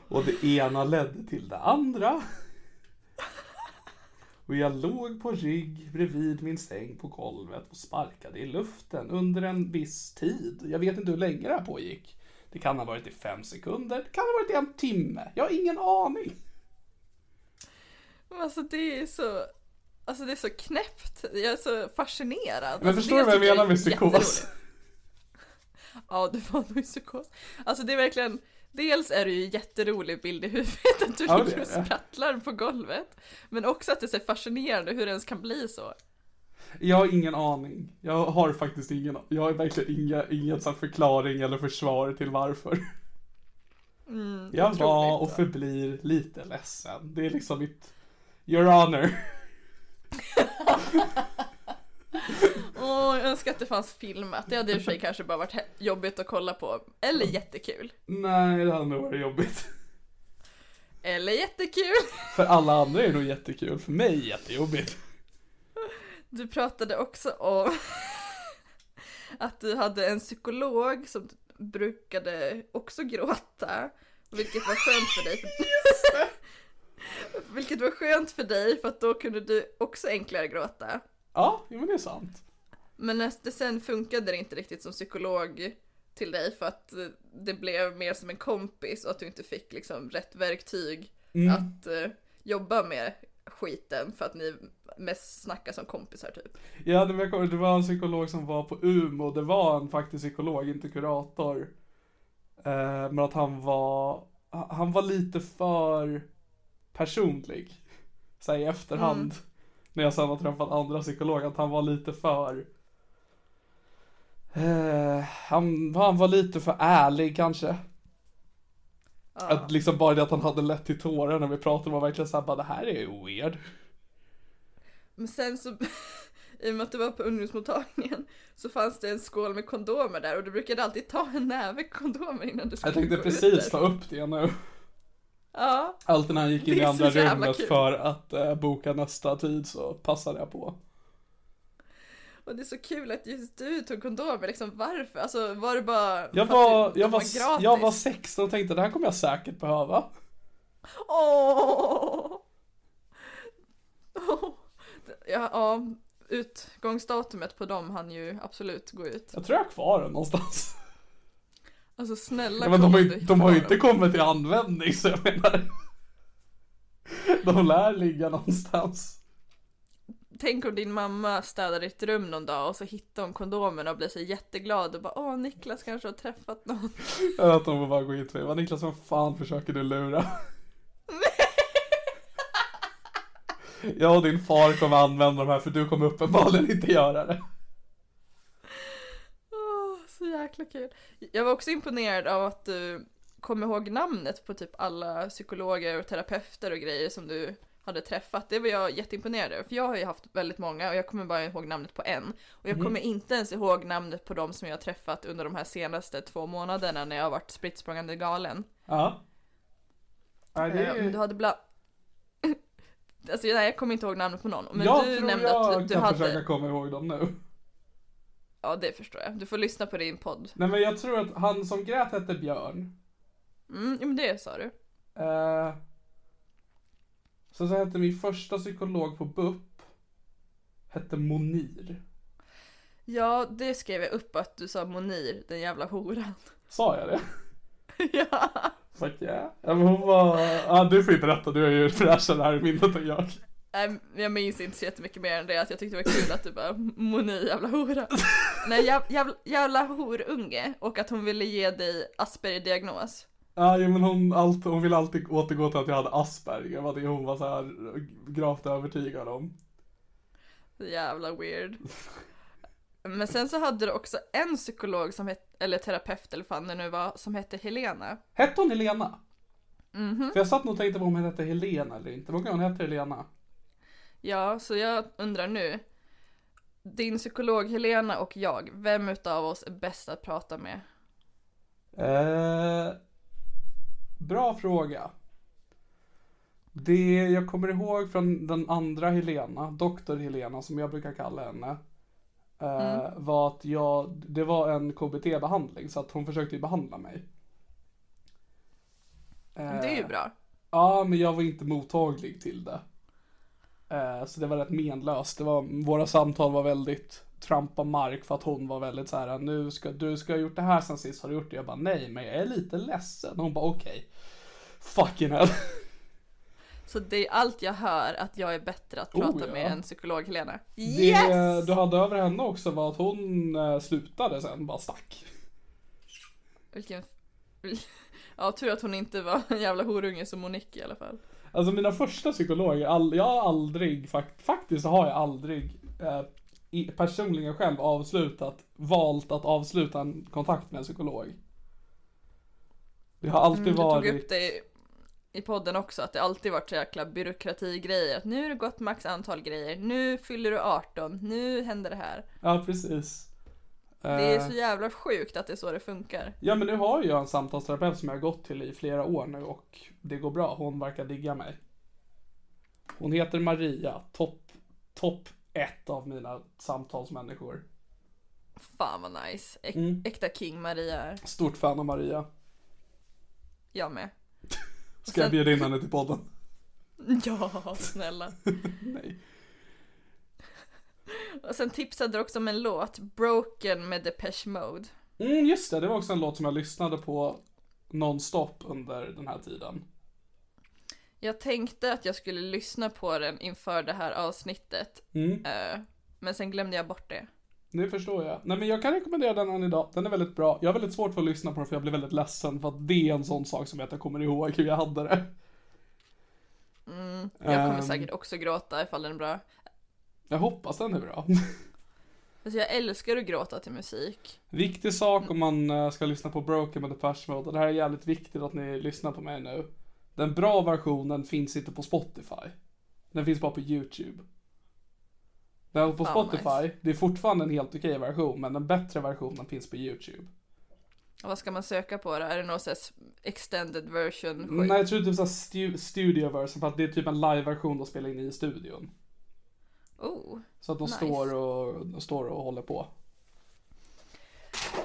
Och det ena ledde till det andra. Och jag låg på rygg bredvid min säng på golvet och sparkade i luften under en viss tid. Jag vet inte hur länge det här pågick. Det kan ha varit i fem sekunder, det kan ha varit i en timme. Jag har ingen aning. Alltså det är så, alltså det är så knäppt. Jag är så fascinerad. Men alltså, förstår du vad jag menar med psykos? Ja, du var nog i psykos. Alltså det är verkligen, dels är det ju jätterolig bild i huvudet att du Ja, ligger och sprattlar på golvet. Men också att det är så fascinerande hur det ens kan bli så. Jag har ingen aning. Jag har faktiskt ingen, jag har verkligen inga, ingen sån förklaring eller försvar till varför. jag var och förblir lite ledsen. Det är liksom mitt, your honor. Åh, jag önskar att det fanns filmat. Det hade i och för sig kanske bara varit jobbigt att kolla på. Eller jättekul. Nej, det hade nog varit jobbigt. Eller jättekul. För alla andra är det nog jättekul, för mig är det jättejobbigt. Du pratade också om att du hade en psykolog som brukade också gråta. Vilket var skönt för dig. vilket var skönt för dig för att då kunde du också enklare gråta. Ja, men det är sant. Men sen funkade det inte riktigt som psykolog till dig för att det blev mer som en kompis och att du inte fick liksom rätt verktyg att eh, jobba med skiten för att ni mest snackar som kompisar typ. Ja, det var, det var en psykolog som var på Umeå, det var en faktisk psykolog, inte kurator. Eh, men att han var, han var lite för personlig. Så i efterhand. När jag sen har träffat andra psykologer, att han var lite för eh, han, han var lite för ärlig kanske. Att liksom bara det att han hade lätt till tårar när vi pratade var verkligen såhär bara det här är ju weird. Men sen så, i och med att du var på ungdomsmottagningen, så fanns det en skål med kondomer där och du brukade alltid ta en näve kondomer innan du skulle Jag tänkte precis ta upp det nu. Ja, Alltid när han gick in i andra rummet kul. för att eh, boka nästa tid så passade jag på. och det är så kul att just du tog kondomer, liksom varför? Alltså var det bara Jag var, jag var, gratis? jag var 16 och tänkte det här kommer jag säkert behöva. Åh! Åh! Ja, ja, utgångsdatumet på dem hann ju absolut gå ut. Jag tror jag har kvar den någonstans. Alltså snälla Ja, men de har, ju, de har ju inte kommit till användning så jag menar. De lär ligga någonstans. tänk om din mamma städar ditt rum någon dag och så hittar hon kondomerna och blir så jätteglad och bara åh Niklas kanske har träffat någon. Att de får bara gå in till mig. Vad Niklas, vad fan försöker du lura? Jag och din far kommer använda de här för du kommer uppenbarligen inte göra det. Så jäkla kul. Jag var också imponerad av att du kom ihåg namnet på typ alla psykologer och terapeuter och grejer som du hade träffat. Det var jag jätteimponerad över, för jag har ju haft väldigt många och jag kommer bara ihåg namnet på en. Och jag kommer inte ens ihåg namnet på de som jag har träffat under de här senaste två månaderna när jag har varit spritt galen. Ja. Det Eh, är... Du hade bla... Alltså nej, jag kommer inte ihåg namnet på någon. Men jag du tror nämnde jag att du kan hade... försöka komma ihåg dem nu. Ja, det förstår jag. Du får lyssna på din podd. Nej men jag tror att han som grät hette Björn. Mm, ja, men det sa du. Eh, sen så hette min första psykolog på BUP hette Monir. Ja, det skrev jag upp att du sa Monir, den jävla horan. Sa jag det? ja. Fuck yeah. Ja, men hon var... Ja, du får ju berätta, du är ju fräschare här i minnet än jag. Nej, jag minns inte så jättemycket mer än det att jag tyckte det var kul att du bara Monir, jävla hora. Nej, jäv, jävla, jävla horunge och att hon ville ge dig Asperger-diagnos. Ja, men hon, allt, hon ville alltid återgå till att jag hade Asperger, var det hon var så här gravt övertygad om. Jävla weird. Men sen så hade du också en psykolog som hette, eller terapeut eller vad fan det nu var, som hette Helena. Hette hon Helena? Mhm. För jag satt nog och tänkte på om hon hette Helena eller inte. Vad kan hon hette Helena? Ja, så jag undrar nu. Din psykolog Helena och jag, vem utav oss är bäst att prata med? Eh, bra fråga. Det jag kommer ihåg från den andra Helena, doktor Helena som jag brukar kalla henne. Eh, Var att jag, det var en KBT-behandling så att hon försökte ju behandla mig. Eh, Det är ju bra. Ja, men jag var inte mottaglig till det. Eh, så det var rätt menlöst. Det var, våra samtal var väldigt trampa mark för att hon var väldigt så här, nu ska du ska ha gjort det här sen sist, har du gjort det? Jag bara nej, men jag är lite ledsen. Hon bara okej. Fucking hell. Så det är allt jag hör att jag är bättre att prata Oh, ja. med än psykolog Helena. Det Yes! du hade över henne också var att hon eh, slutade sen, bara stack. Vilken... Ja, tur att hon inte var en jävla horunge som Monique i alla fall. Alltså mina första psykologer, all, jag har aldrig, fakt, faktiskt har jag aldrig eh, i, personligen själv avslutat, valt att avsluta en kontakt med en psykolog. Det har alltid Mm, du tog varit... upp det i, i podden också, att det alltid varit så jäkla byråkratigrejer. Att nu har det gått max antal grejer, nu fyller du 18, nu händer det här. Ja, precis. Det är Eh, så jävla sjukt att det är så det funkar. Ja, men nu har jag en samtalsterapeut som jag har gått till i flera år nu och det går bra. Hon verkar digga mig. Hon heter Maria, topp top ett av mina samtalsmänniskor. Fan vad nice. Äk, Mm. Äkta King Maria är. Stort fan av Maria. Jag med. Ska jag sen- bjuda in henne till podden? Ja, snälla. Nej. Och sen tipsade du också om en låt, Broken med Depeche Mode. Mm, just det, det var också en låt som jag lyssnade på nonstop under den här tiden. Jag tänkte att jag skulle lyssna på den inför det här avsnittet. Mm, eh, Men sen glömde jag bort det. det förstår jag. Nej men jag kan rekommendera den än idag. Den är väldigt bra. Jag har väldigt svårt för att lyssna på den för jag blir väldigt ledsen för att det är en sån sak som jag inte kommer ihåg hur jag hade det. Mm, jag kommer Ehm. säkert också gråta ifall den är bra. Jag hoppas den är bra. Alltså jag älskar att gråta till musik. Viktig sak om man eh, ska lyssna på Broken med Depeche Mode. Det här är jävligt viktigt att ni lyssnar på mig nu. Den bra versionen finns inte på Spotify. Den finns bara på YouTube. Den på Fan, Spotify, nice. det är fortfarande en helt okej version, men den bättre versionen finns på YouTube. Och vad ska man söka på då? Är det någon här extended version skit? Nej, jag tror typ såhär stu- studio version, för att det är typ en live-version de spelar in i studion. Oh. Så att de Nice. står, och, de står och håller på.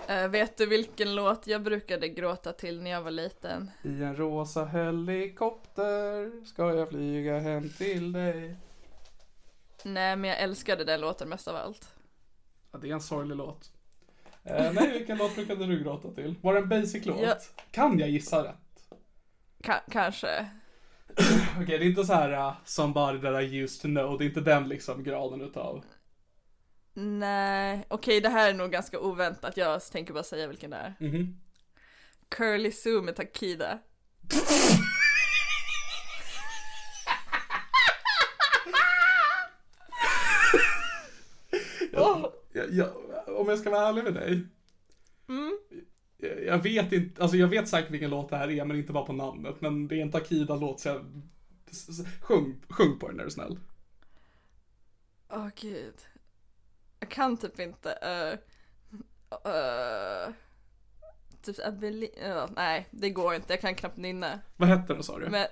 Eh, vet du vilken låt jag brukade gråta till när jag var liten? I en rosa helikopter ska jag flyga hem till dig. Nej, men jag älskade den låten mest av allt. Ja, det är en sorglig låt. Eh, nej, vilken låt brukade du gråta till? Var det en basic låt? Ja. Kan jag gissa rätt? Ka- kanske. Okej, det är inte så här uh, somebody that I used to know. Det är inte den liksom graden utav. Nej, okej det här är nog ganska oväntat. Jag tänker bara säga vilken det är. Mhm. Curly Sue med Takida. Jag, jag, jag, om jag ska vara ärlig med dig. Jag, jag vet inte, alltså jag vet säkert vilken låt det här är, men inte bara på namnet. Men det är en Takida-låt, så jag... Sjung, sjung på den är du snäll. Åh gud. Jag kan typ inte. Uh, uh, typ Abeli- uh, nej, det går inte. Jag kan knappt nynna. Vad hette den sa du? Men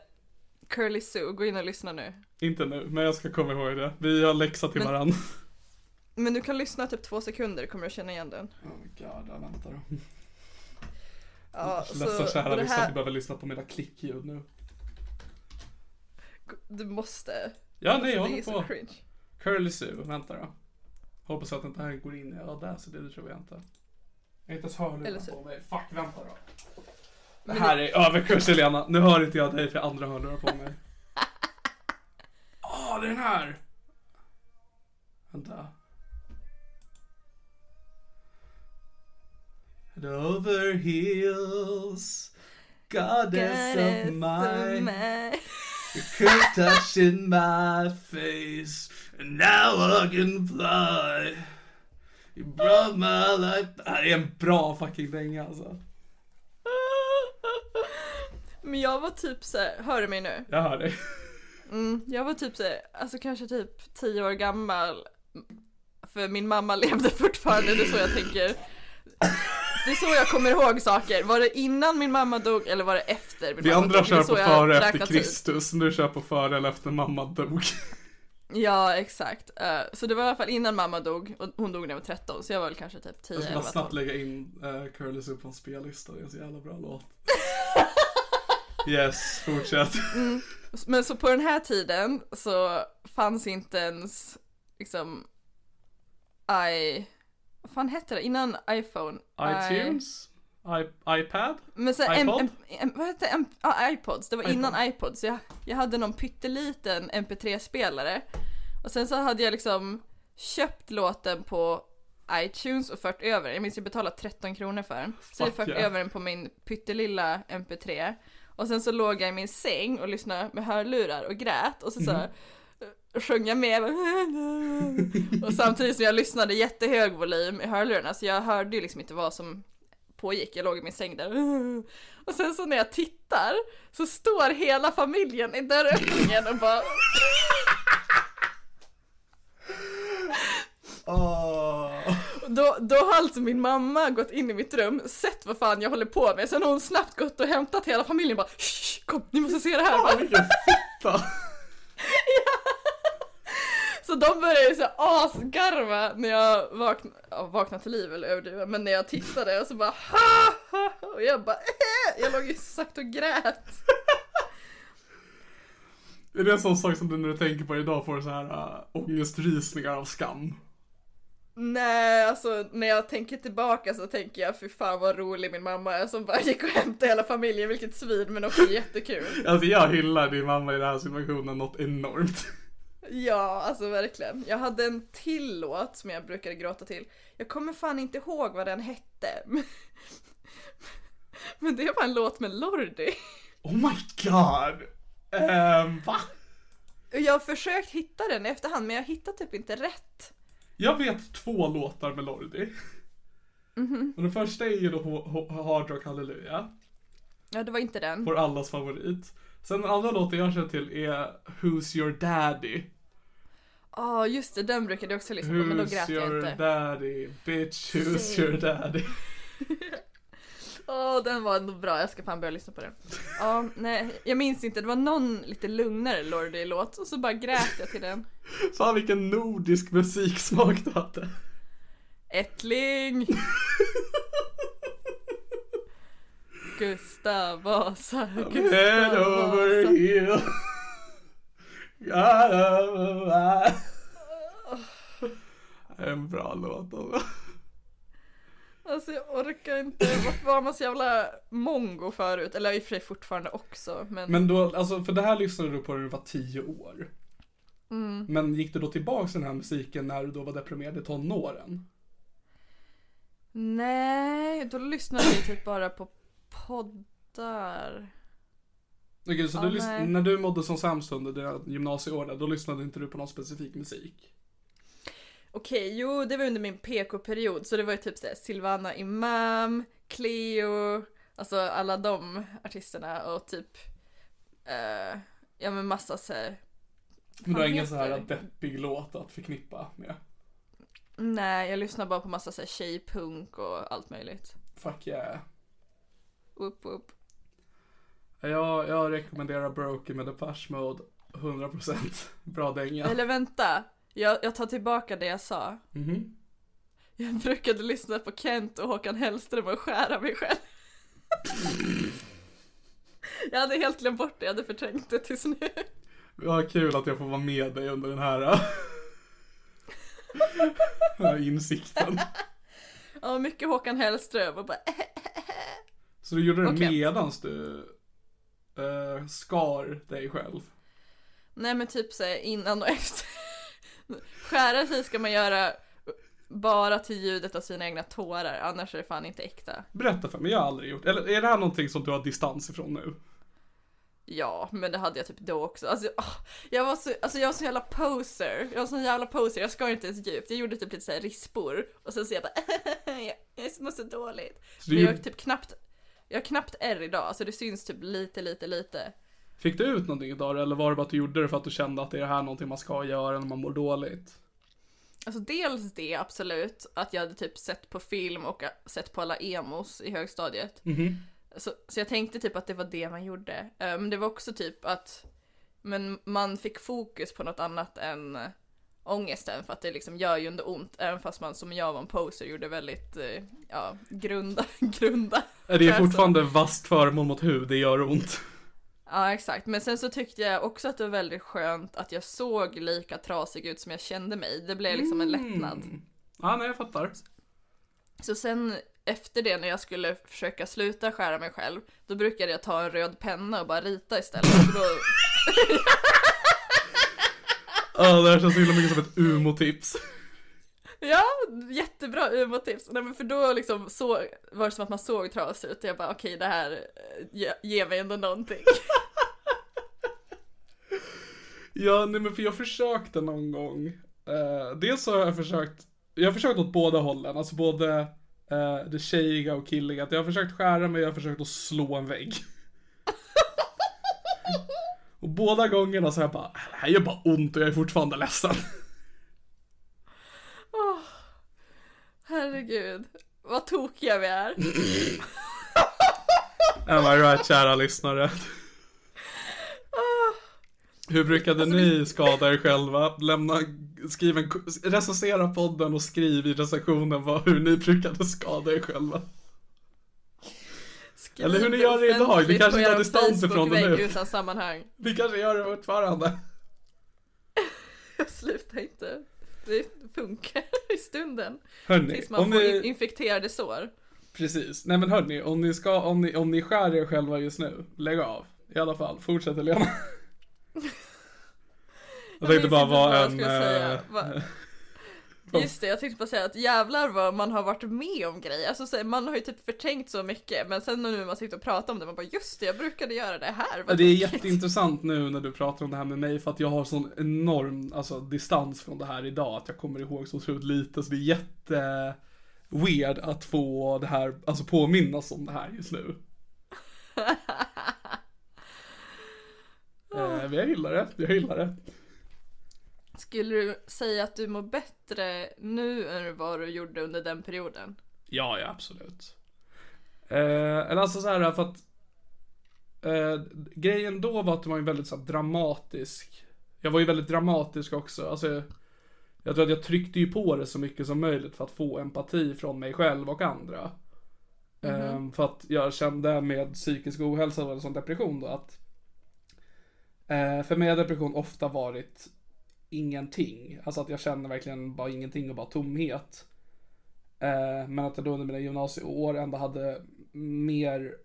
Curly Sue, gå in och lyssna nu. Inte nu, men jag ska komma ihåg det. Vi har läxa till Men- varandra. Men du kan lyssna typ två sekunder, kommer du känna igen den. Oh my god, jag väntar då. Ja, Ledsen kära det lyssnare, här, du behöver lyssna på mina klickljud nu. du måste. Ja, nej, jag är håller så på. cringe. Curly Sue, vänta då. Hoppas att inte det här går in i Audacity, det tror jag inte. Jag har inte ens hörlurar så- på mig. Fuck, vänta då. Det här är överkurs Helena. Nu hör inte jag dig för jag har andra hörlurar på mig. Åh, det är den här! Vänta. Head over heels Goddess of mine You could touch in my face, and now I can fly. You brought my life. Det här är en bra fucking dänga alltså. Men jag var typ så här, hör du mig nu? Jag hör dig. Mm, jag var typ så här, alltså kanske typ 10 år gammal. För min mamma levde fortfarande, det är så jag tänker. Det är så jag kommer ihåg saker. Var det innan min mamma dog eller var det efter min Vi mamma andra dog? Kör på före efter. Kristus, du kör på före eller efter mamma dog. Ja, exakt. Eh, så det var i alla fall innan mamma dog och hon dog när jag var 13 så jag var väl kanske typ 10 Jag ska bara 11 snabbt 12. lägga in uh, Curly Soup på en spellista, det är en så jävla bra låt. Yes, fortsätt. Men så på den här tiden så fanns inte ens liksom i... Vad fan hette det? Innan iPhone? I- iTunes? I, iPad? Men M, iPod? M, M, vad hette M, ah, iPods, det var iPod. innan iPods. Jag, jag hade någon pytteliten MP3-spelare. Och sen så hade jag liksom köpt låten på iTunes och fört över. Jag minns jag betalade 13 kronor för den. Så jag fört yeah. över den på min pyttelilla MP3. Och sen så låg jag i min säng och lyssnade med hörlurar och grät. Och så, så Jag med. Och samtidigt som jag lyssnade jättehög volym i hörlurarna. Så jag hörde ju liksom inte vad som pågick. Jag låg i min säng där. Och sen så när jag tittar så står hela familjen i dörröppningen och bara. Och Då, då har alltså min mamma gått in i mitt rum, sett vad fan jag håller på med, sen har hon snabbt gått och hämtat hela familjen och bara "Shh, kom ni måste se det här. Fan vilken fitta! Så de började ju så asgarva när jag vaknade, ja, vaknade till liv eller överdriva, men när jag tittade och så bara ha, ha, och jag bara äh, jag låg ju sagt och grät. Är det en sån sak som du när du tänker på idag får så här uh, ångestrysningar av skam? Nej, alltså när jag tänker tillbaka så tänker jag fy fan vad rolig min mamma är som bara gick och hämtade hela familjen, vilket svin men också jättekul. Alltså jag hyllar din mamma i den här situationen något enormt. Ja, alltså verkligen. Jag hade en till låt som jag brukade gråta till. Jag kommer fan inte ihåg vad den hette. Men det var en låt med Lordi. Oh my god! Ehm, va? Jag har försökt hitta den i efterhand men jag hittar typ inte rätt. Jag vet två låtar med Lordi. Och den första är ju då Hard Rock Hallelujah. Ja, det var inte den. Vår allas favorit. Sen den andra låten jag känner till är Who's Your Daddy. Ja, just det, den brukade jag också lyssna på men då Who's grät jag your inte. daddy? Bitch, who's Say. your daddy? Åh, den var ändå bra, jag ska fan börja lyssna på den. Ja, nej, jag minns inte, det var någon lite lugnare Lordi-låt och så bara grät jag till den. Fan vilken nordisk musiksmak du hade. Ättling! Gustav Vasa, Head Gustav over Vasa. heel. God, En bra låt alltså. Alltså jag orkar inte. Varför var man så jävla mongo förut? Eller i och för sig fortfarande också. Men, Men då, alltså för det här lyssnade du på när du var tio år. Mm. Men gick du då tillbaks till den här musiken när du då var deprimerad i tonåren? nej, då lyssnade vi typ bara på poddar. Okej, så Ja, du nej. när du mådde som sämst under dina gymnasieår, då lyssnade inte du på någon specifik musik? Okej, jo det var under min PK-period så det var ju typ såhär Silvana Imam, Cleo, alltså alla de artisterna och typ eh, ja men massa såhär Men du har ingen så här heter det? deppig låt att förknippa med? Nej, jag lyssnar bara på massa såhär tjejpunk och allt möjligt. Fuck yeah. Upp, upp. Jag, jag rekommenderar Broken med Depeche Mode 100% bra dänga. Eller vänta, jag, jag tar tillbaka det jag sa. Mhm. Jag brukade lyssna på Kent och Håkan Hellström och skära mig själv. jag hade helt glömt bort det, jag hade förträngt det tills nu. Vad kul att jag får vara med dig under den här, den här insikten. Ja, mycket Håkan Hellström och bara Så du gjorde det medans du eh, skar dig själv? Nej men typ såhär innan och efter. Skära sig ska man göra bara till ljudet av sina egna tårar, annars är det fan inte äkta. Berätta för mig, jag har aldrig gjort. Eller är det här någonting som du har distans ifrån nu? Ja, men det hade jag typ då också. Alltså, åh, jag var så, alltså jag var så jävla poser. Jag var så jävla poser, jag skar inte ens djupt. Jag gjorde typ lite såhär rispor och sen så jag bara jag, mår så dåligt. Så Men jag gjorde- typ knappt, jag har knappt R idag, alltså det syns typ lite, lite, lite. Fick du ut någonting idag eller var det bara att du gjorde det för att du kände att det är det här någonting man ska göra när man mår dåligt? Alltså dels det absolut, att jag hade typ sett på film och sett på alla emos i högstadiet. Mhm. Så, så jag tänkte typ att det var det man gjorde. Eh, Men det var också typ att men man fick fokus på något annat än eh, ångesten för att det liksom gör ju inte ont även fast man som jag var en poser gjorde väldigt, eh, ja, grunda, grunda. Det är fortfarande vasst föremål mot hud, det gör ont. Ja exakt, men sen så tyckte jag också att det var väldigt skönt att jag såg lika trasig ut som jag kände mig. Det blev liksom en lättnad. Ja, nej jag fattar. Så sen efter det när jag skulle försöka sluta skära mig själv, då brukade jag ta en röd penna och bara rita istället. För då, Ja, det här känns så himla mycket som ett umo-tips. Ja, jättebra humortips. Nej men för då liksom så, var det som att man såg trasig ut och jag bara okej det här eh, ge, ger mig ändå någonting. Ja, nej men för jag försökte någon gång. Uh, dels så har jag försökt, jag har försökt åt båda hållen, alltså både uh, det tjejiga och killiga. Jag har försökt skära mig, jag har försökt att slå en vägg. och båda gångerna så har jag bara, det här gör bara ont och jag är fortfarande ledsen. Herregud, vad tokiga vi är. Am I right kära lyssnare? Hur brukade ni skada er själva? Lämna, skriv en, recensera podden och skriv i recensionen vad, hur ni brukade skada er själva. Skriv Eller hur ni gör det idag, ni kanske tar distans ifrån det nu. utan sammanhang. Ni kanske gör det fortfarande. Sluta inte. Det funkar i stunden. Hörni, Tills man får ni, infekterade sår. precis. Nej men hörni, om ni ska, om ni, om ni skär er själva just nu, lägg av. I alla fall, fortsätt Helena. Jag tänkte minns bara vara vad jag en... eh, Va- Just det, jag tänkte bara säga att jävlar vad man har varit med om grejer. Alltså så man har ju typ förträngt så mycket men sen nu när man sitter och pratar om det man bara just det, jag brukade göra det här. Vad det är tokigt. jätteintressant nu när du pratar om det här med mig för att jag har sån enorm alltså, distans från det här idag att jag kommer ihåg så otroligt lite så det är jätte weird att få det här, alltså påminnas om det här just nu. eh, men jag gillar det, jag gillar det. Skulle du säga att du mår bättre nu än vad du gjorde under den perioden? Ja, ja absolut. Eh, eller alltså så här för att eh, grejen då var att det var ju väldigt så här, dramatisk. Jag var ju väldigt dramatisk också. Alltså, jag tror att jag tryckte ju på det så mycket som möjligt för att få empati från mig själv och andra. Eh, för att jag kände med psykisk ohälsa och sån depression då att eh, för mig har depression ofta varit ingenting. Alltså att jag känner verkligen bara ingenting och bara tomhet. Eh, men att jag då under mina gymnasieår ändå hade mer,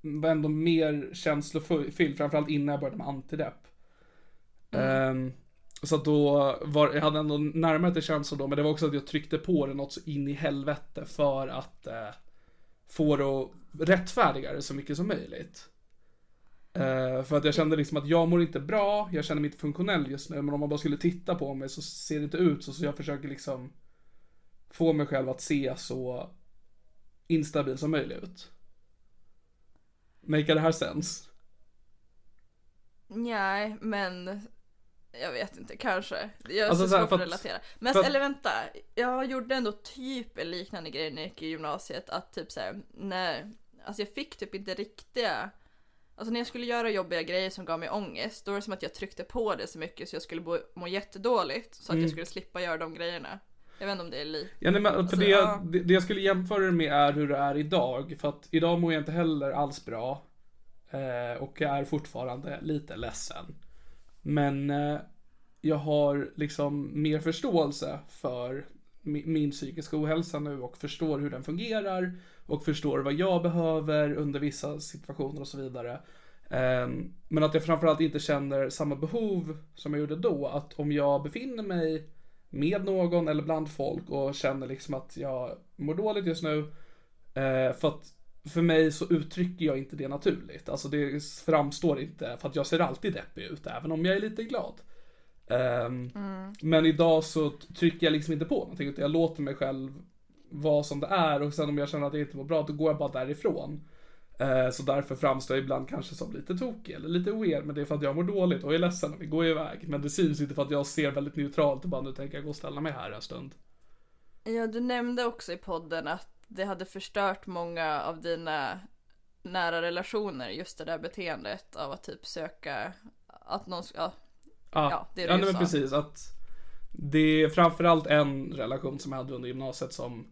var ändå mer känslofylld, framförallt innan jag började med antidepp. Eh, så att då var, jag hade ändå närmare till känslor då, men det var också att jag tryckte på det något så in i helvete för att eh, få det att rättfärdiga det så mycket som möjligt. Eh, för att jag kände liksom att jag mår inte bra, jag känner mig inte funktionell just nu, men om man bara skulle titta på mig så ser det inte ut så, så jag försöker liksom få mig själv att se så instabil som möjligt. Make det här sens? Nej, men jag vet inte, kanske. Jag är Alltså, så svårt att att- relatera. Men att- eller vänta, jag gjorde ändå typ en liknande grej när jag gick i gymnasiet. Att typ såhär, när, alltså jag fick typ inte riktiga Alltså när jag skulle göra jobbiga grejer som gav mig ångest, då var det som att jag tryckte på det så mycket så jag skulle må, jättedåligt så att Mm. jag skulle slippa göra de grejerna. Jag vet inte om det är li... Ja, nej, men Alltså, det, ja. det, det jag skulle jämföra det med är hur det är idag. För att idag mår jag inte heller alls bra. Eh, och jag är fortfarande lite ledsen. Men eh, jag har liksom mer förståelse för mi- min psykiska ohälsa nu och förstår hur den fungerar. Och förstår vad jag behöver under vissa situationer och så vidare. Ehm, Men att jag framförallt inte känner samma behov som jag gjorde då. Att om jag befinner mig med någon eller bland folk och känner liksom att jag mår dåligt just nu. Eh, för att för mig så uttrycker jag inte det naturligt. Alltså det framstår inte, för att jag ser alltid deppig ut, även om jag är lite glad. Ehm, Men idag så trycker jag liksom inte på någonting, utan jag låter mig själv vara som det är och sen om jag känner att jag inte mår bra, då går jag bara därifrån. Eh, Så därför framstår jag ibland kanske som lite tokig eller lite weird, men det är för att jag mår dåligt och är ledsen och vi går iväg. Men det syns inte för att jag ser väldigt neutralt och bara nu tänker jag gå och ställa mig här en stund. Ja, du nämnde också i podden att det hade förstört många av dina nära relationer, just det där beteendet av att typ söka att någon ska, ja, Ja, Ja, det är det ja nej, men precis. Att det är framförallt en relation som jag hade under gymnasiet som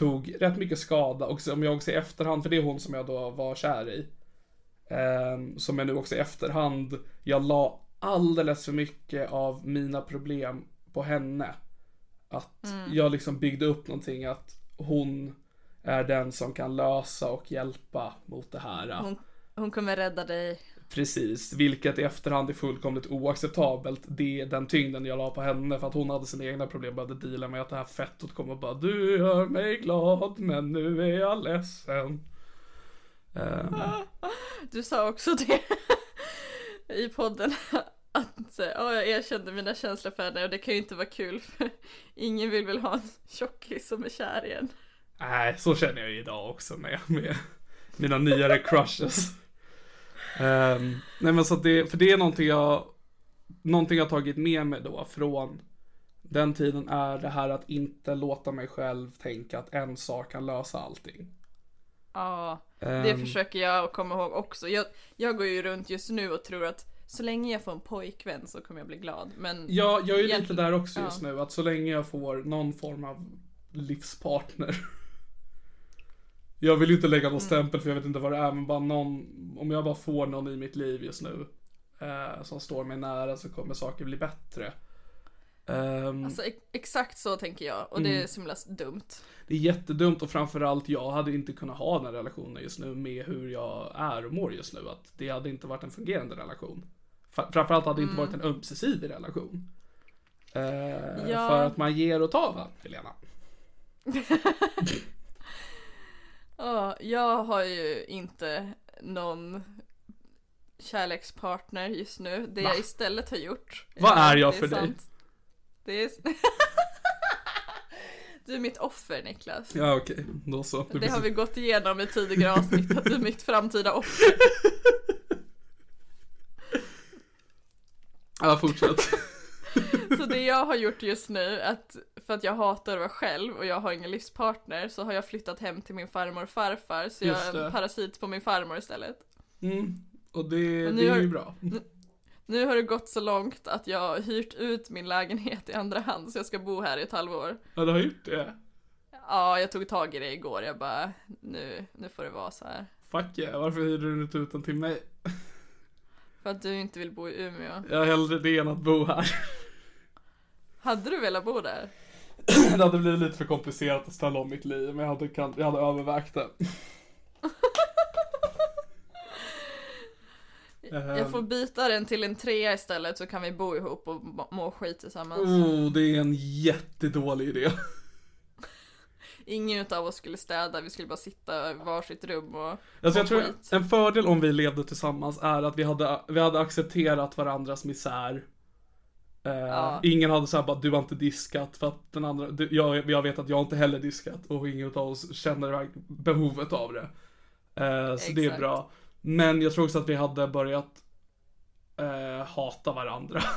tog rätt mycket skada och som jag också i efterhand, för det är hon som jag då var kär i. ehm, som jag nu också i efterhand, jag la alldeles för mycket av mina problem på henne. Att Mm. jag liksom byggde upp någonting att hon är den som kan lösa och hjälpa mot det här. hon, hon kommer rädda dig. Precis, vilket i efterhand är fullkomligt oacceptabelt. Det är den tyngden jag la på henne för att hon hade sina egna problem och började deala med att det här fettot kommer och bara Du gör mig glad men nu är jag ledsen. Ehm, Du sa också det i podden att ja, jag erkände mina känslor för henne och det kan ju inte vara kul för ingen vill väl ha en tjockis som är kär igen. Nej, så känner jag idag också med, med mina nyare crushes. Ehm, nej men så att det, för det är någonting jag, någonting jag tagit med mig då från den tiden är det här att inte låta mig själv tänka att en sak kan lösa allting. Ja, det Ehm, försöker jag komma ihåg också. Jag, jag går ju runt just nu och tror att så länge jag får en pojkvän så kommer jag bli glad. Men Ja, jag är ju lite där också just ja. nu. Att så länge jag får någon form av livspartner. Jag vill inte lägga någon Mm. stämpel för jag vet inte vad det är, men bara någon, om jag bara får någon i mitt liv just nu. Eh, som står mig nära så kommer saker bli bättre. Ehm, alltså ex- exakt så tänker jag och det är så himla dumt. det är jättedumt och framförallt jag hade inte kunnat ha den relationen just nu med hur jag är och mår just nu. Att det hade inte varit en fungerande relation. Framförallt hade det inte varit en ömsesidig relation. Eh, Ja. För att man ger och tar va, Helena? Ja, jag har ju inte någon kärlekspartner just nu. Det Va? jag istället har gjort. Vad är jag det för dig? Det är... du är mitt offer Niklas. Ja okej, då så. Det har vi gått igenom i tidigare avsnitt att du är mitt framtida offer. Ja, fortsätt. Så det jag har gjort just nu, att för att jag hatar att vara själv och jag har ingen livspartner så har jag flyttat hem till min farmor och farfar så jag är en parasit på min farmor istället. Mm. Och det, Och nu det är har- ju bra. Nu har det gått så långt att jag har hyrt ut min lägenhet i andra hand så jag ska bo här i ett halvår. Ja, du har gjort det? Ja, jag tog tag i det igår. Jag bara, nu, nu får det vara så här. Fuck yeah, varför hyrde du inte ut den till mig? För att du inte vill bo i Umeå. Jag hellre det än att bo här. Hade du velat bo där? Det hade blivit lite för komplicerat att ställa om mitt liv, men jag hade, kan, jag hade övervägt det. Jag får byta den till en trea istället så kan vi bo ihop och må- skit tillsammans. Oh, det är en jättedålig idé. Ingen utav oss skulle städa, vi skulle bara sitta i varsitt rum och Alltså jag tror skit. en fördel om vi levde tillsammans är att vi hade, vi hade accepterat varandras misär. Eh, Ja. Ingen hade såhär bara, du har inte diskat för att den andra, du, jag, jag vet att jag inte heller diskat och ingen av oss känner behovet av det. Eh, så det är bra. Men jag tror också att vi hade börjat eh, hata varandra.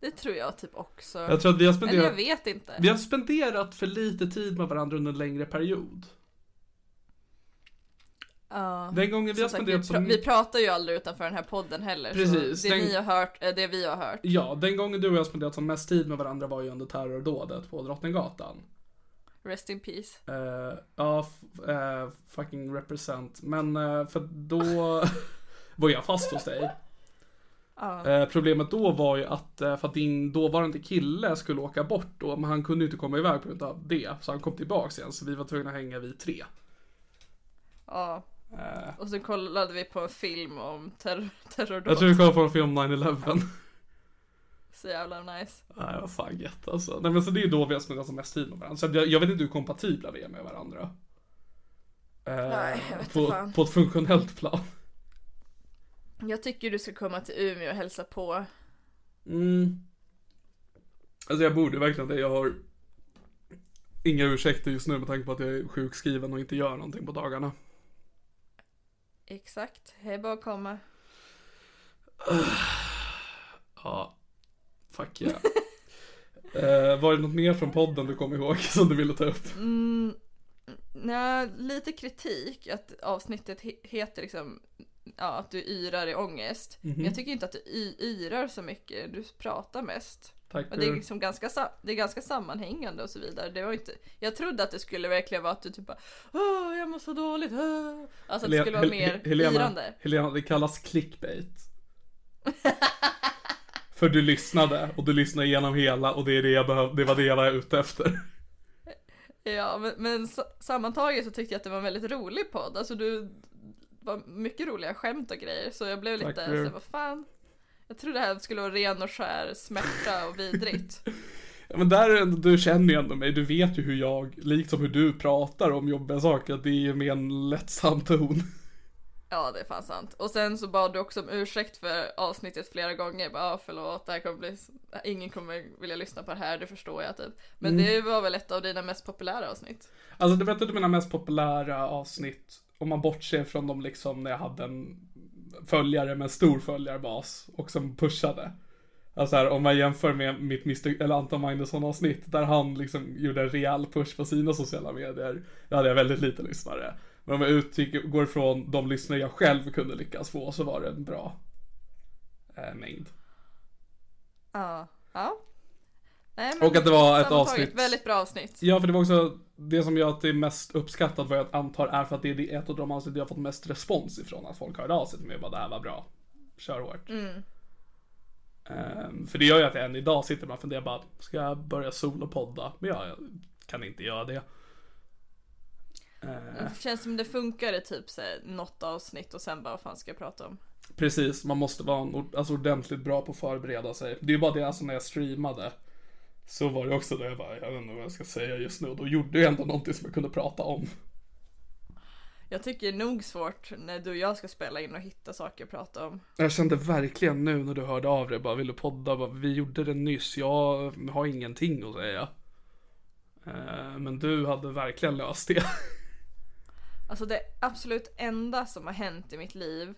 Det tror jag typ också. Jag tror att vi har Eller spenderat, jag vet inte. vi har spenderat för lite tid med varandra under en längre period. Ja. Den gången vi har Som sagt, vi, spenderat pra- vi pratar ju aldrig utanför den här podden heller. Precis, det den- ni har hört är det vi har hört. Ja, den gången du och jag har spenderat som mest tid med varandra var ju under terrordådet på Drottninggatan. Rest in peace. Eh, ja, f- eh, fucking represent. Men för då var jag fast hos dig. Problemet då var ju att, för att din dåvarande kille skulle åka bort då, men han kunde ju inte komma iväg på grund av det. Så han kom tillbaks igen, så vi var tvungna att hänga vi tre. ja. Eh, Och så kollade vi på en film om terror, terrordåd. jag tror vi kollade på en film om 9-11. Så jävla nice. Nej, vad fan gött alltså. Nej men så det är ju då vi har spenderat som mest tid med varandra. Så jag, jag vet inte hur kompatibla vi är med varandra. Eh, Nej, jag vet på, fan. på ett funktionellt plan. Jag tycker du ska komma till Umeå och hälsa på. Mm. Alltså jag borde verkligen det. Jag har inga ursäkter just nu med tanke på att jag är sjukskriven och inte gör någonting på dagarna. Exakt, det är bara att komma. Ja, fuck yeah. eh, var det något mer från podden du kom ihåg som du ville ta upp? Mm, nej, lite kritik att avsnittet he- heter liksom ja, att du yrar i ångest. Mhm. Men jag tycker inte att du y- yrar så mycket, du pratar mest. Tack Och det är liksom ganska, det är ganska sammanhängande och så vidare. Det var inte, jag trodde att det skulle verkligen vara att du typ bara Åh, jag mår så dåligt. Åh. Alltså att det skulle vara mer Helena, yrande. Helena, det kallas clickbait. För du lyssnade och du lyssnade igenom hela och det är det jag behöv, det var det jag var ute efter. Ja, men, men sa- sammantaget så tyckte jag att det var en väldigt rolig podd. Alltså du var mycket roliga skämt och grejer. Så jag blev lite för det. så vad fan. Jag trodde det här skulle vara ren och skär smärta och vidrigt. Ja, men där, du känner ju ändå mig, du vet ju hur jag, liksom hur du pratar om jobbiga saker, att det är ju med en lättsam ton. Ja, det är fan sant. Och sen så bad du också om ursäkt för avsnittet flera gånger. Bara, ah, förlåt, det här kommer bli... ingen kommer vilja lyssna på det här, det förstår jag typ. Men Mm. det var väl ett av dina mest populära avsnitt? Alltså du vet att mina mest populära avsnitt, om man bortser från de liksom när jag hade en följare med stor följarbas och som pushade. Alltså här, om man jämför med mitt Mr. eller Anton Magnusson avsnitt där han liksom gjorde en rejäl push på sina sociala medier. Där hade jag väldigt lite lyssnare. Men om jag utgick, går ifrån de lyssnare jag själv kunde lyckas få så var det en bra eh, mängd. Ja. Ja. Nej, Och att det var ett avsnitt. Väldigt bra avsnitt. Ja, för det var också det som gör att det är mest uppskattat vad jag antar är för att det är ett av de avsnitt jag har fått mest respons ifrån. Att folk hörde av sig till mig och bara det här var bra. Kör hårt. Mm. Ehm, för det gör ju att jag än idag sitter man och funderar bara, ska jag börja solopodda? Men jag, jag kan inte göra det. Ehm, Det känns som det funkar i typ så här, något avsnitt och sen bara vad fan ska jag prata om? precis, man måste vara en, alltså, ordentligt bra på att förbereda sig. Det är ju bara det alltså när jag streamade. Så var det också det jag bara, jag vet inte vad jag ska säga just nu. Och då gjorde jag ändå någonting som jag kunde prata om. Jag tycker det är nog svårt när du och jag ska spela in och hitta saker att prata om. Jag kände verkligen nu när du hörde av dig, bara vill du podda? Bara, vi gjorde det nyss, jag har ingenting att säga. Eh, Men du hade verkligen löst det. Alltså det absolut enda som har hänt i mitt liv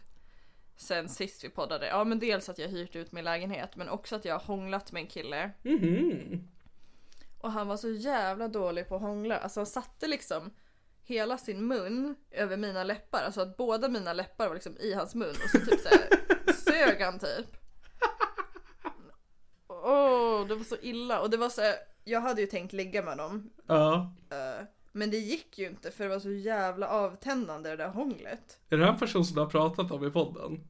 sen sist vi poddade, ja men dels att jag hyrt ut min lägenhet men också att jag har hånglat med en kille. Mhm. Och han var så jävla dålig på att hångla. Alltså han satte liksom hela sin mun över mina läppar. Alltså att båda mina läppar var liksom i hans mun. Och så typ såhär sög han typ. Åh, det var så illa. Och det var så här, jag hade ju tänkt ligga med dem. Ja. eh, Men det gick ju inte för det var så jävla avtändande det där hånglet. Är det här en person som du har pratat om i podden?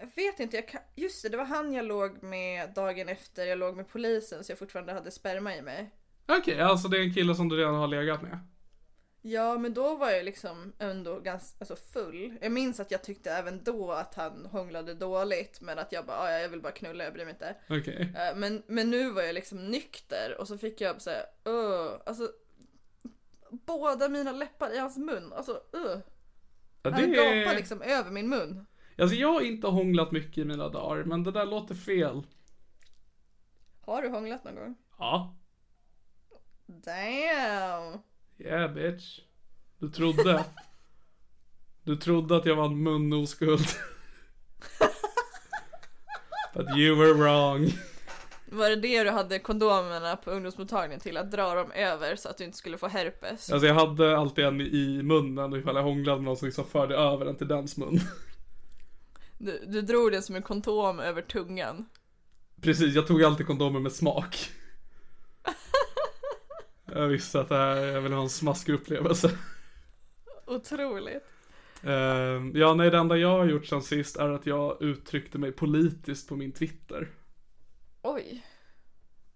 Jag vet inte, jag kan... just det, det var han jag låg med dagen efter jag låg med polisen så jag fortfarande hade sperma i mig. Okej, alltså det är en kille som du redan har legat med. Ja, men då var jag liksom ändå ganska alltså full. Jag minns att jag tyckte även då att han hånglade dåligt, men att jag bara, "Ah, ja, jag vill bara knulla, jag bryr mig inte. Okej. Eh, Men, men nu var jag liksom nykter och så fick jag säga, öh, alltså båda mina läppar i hans mun, alltså öh. Ja, Han det gapar är... liksom över min mun. Alltså jag har inte hånglat mycket i mina dagar, men det där låter fel. Har du hånglat någon gång? Ja. Damn! Yeah bitch. Du trodde. Du trodde att jag var en munoskuld. But you were wrong. Var det det du hade kondomerna på ungdomsmottagningen till? Att dra dem över så att du inte skulle få herpes? Alltså jag hade alltid en i munnen och ifall jag hånglade med någon som liksom förde över den till dens mun. Du, du drog den som en kondom över tungan. Precis, jag tog alltid kondomer med smak. Jag visste att det här, jag ville ha en smaskig upplevelse. Otroligt. Ehm, ja, nej, det enda jag har gjort sen sist är att jag uttryckte mig politiskt på min Twitter. Oj.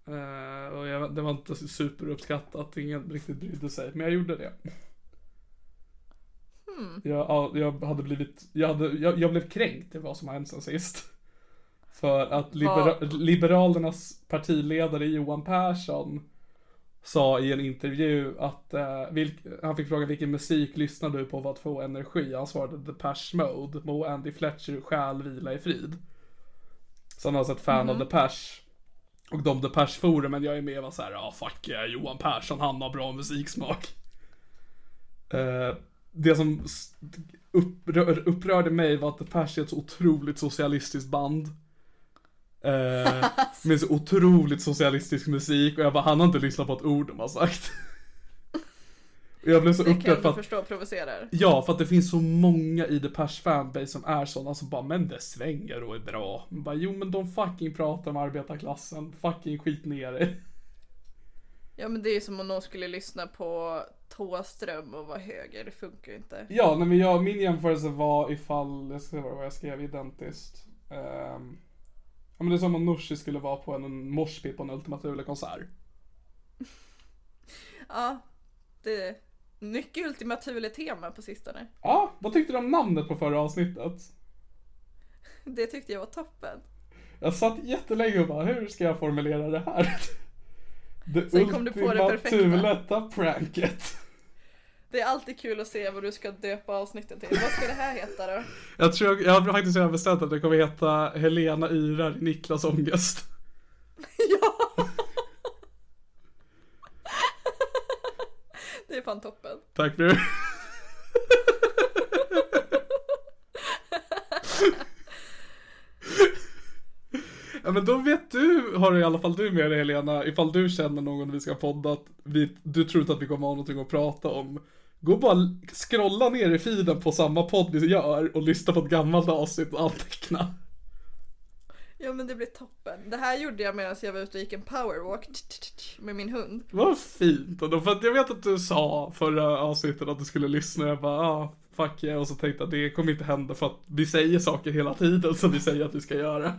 Eh, och jag, det var inte superuppskattat, ingen riktigt brydde sig, men jag gjorde det. Jag, jag hade blivit, jag, hade, jag, jag blev kränkt i vad som har hänt sen sist. För att libera, Liberalernas partiledare Johan Persson sa i en intervju att eh, vilk, han fick fråga vilken musik lyssnar du på för att få energi? Han svarade Depeche Mode, må Andy Fletcher själ vila i frid. Har alltså ett fan av Depeche. Och de Depeche-forumen jag är med var såhär, ja ah, fuck yeah, Johan Persson, han har bra musiksmak. Eh, det som upprör, upprörde mig var att Depeche är ett så otroligt socialistiskt band. Eh, med så otroligt socialistisk musik och jag bara, han har inte lyssnat på ett ord de har sagt. Jag blev så Det upprörd för att förstå provocerar. Ja, för att det finns så många i Depeche fanbase som är sådana som bara Men det svänger och är bra. Bara, jo men de fucking pratar om arbetarklassen. Fucking skit ner det. Ja men det är ju som om någon skulle lyssna på Thåström och vara höger, det funkar ju inte. Ja, nej, men jag, min jämförelse var ifall, jag ska se vad jag skrev identiskt. Um, ja men det är som om Nooshi skulle vara på en, moshpit på en Ultima Thule-konsert. Ja, det mycket Ultima Thule-tema på sistone. Ja, vad tyckte du om namnet på förra avsnittet? Det tyckte jag var toppen. Jag satt jättelänge och bara, hur ska jag formulera det här? Det Sen kom du på det perfekta. Thuleta-pranket. Det är alltid kul att se vad du ska döpa avsnitten till. Vad ska det här heta då? Jag tror, jag har faktiskt redan bestämt att det kommer heta Helena yrar i Niklas ångest. ja! det är fan toppen. Tack fru. Ja men då vet du, har i alla fall du med dig Helena, ifall du känner någon vi ska podda att vi, du tror inte att vi kommer ha någonting att prata om. Gå bara scrolla ner i feeden på samma podd vi gör och lyssna på ett gammalt avsnitt och anteckna. Ja men det blir toppen. Det här gjorde jag medan jag var ute och gick en powerwalk med min hund. Vad fint ändå, för att jag vet att du sa förra avsnittet att du skulle lyssna och jag bara ah, fuck yeah, och så tänkte jag att det kommer inte hända för att vi säger saker hela tiden som vi säger att vi ska göra.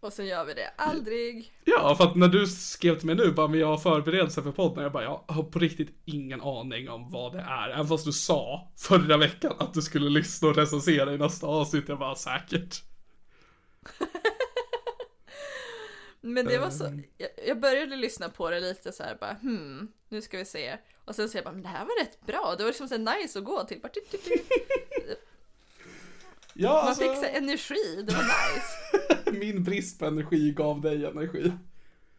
Och sen gör vi det aldrig. Ja, för att när du skrev till mig nu bara, men jag har förberedelse för podden, jag bara, jag har på riktigt ingen aning om vad det är. Även fast du sa förra veckan att du skulle lyssna och recensera i nästa avsnitt, jag bara säkert. Men det var så, jag, jag började lyssna på det lite så här bara hmm, nu ska vi se. Och sen så jag bara, men det här var rätt bra. Det var liksom så nice att gå till. Bara, tut, tut, tut. Ja, Man alltså, fick så energi, det var nice. min brist på energi gav dig energi.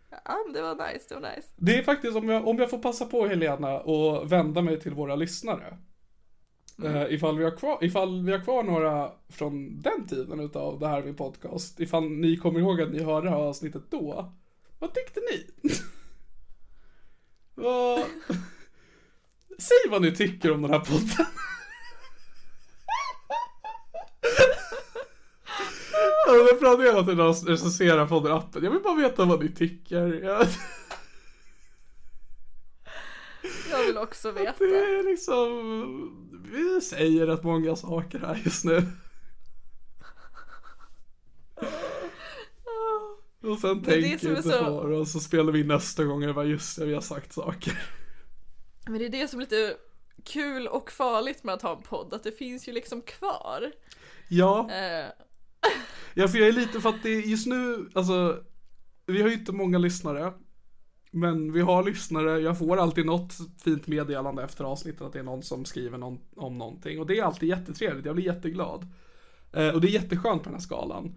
Ja, men det var nice, det var nice. Det är faktiskt, om jag, om jag får passa på Helena och vända mig till våra lyssnare. Eh, ifall, vi har kvar, ifall vi har kvar några från den tiden utav det här med podcast. Ifall ni kommer ihåg att ni hörde det här avsnittet då. Vad tyckte ni? vad... Säg vad ni tycker om den här podden. Ja, Jag tiden om att recensera podden appen. Jag vill bara veta vad ni tycker jag vill också veta. Det är liksom, vi säger rätt många saker här just nu. Och sen tänker vi inte så... på det och så spelar vi nästa gång och bara just det, vi har sagt saker. Men det är det som är lite kul och farligt med att ha en podd, att det finns ju liksom kvar. Ja. Eh. ja, för jag är lite för att det är just nu, alltså, vi har ju inte många lyssnare men vi har lyssnare, jag får alltid något fint meddelande efter avsnittet att det är någon som skriver någon, om någonting. Och det är alltid jättetrevligt, jag blir jätteglad. Eh, och det är jätteskönt på den här skalan.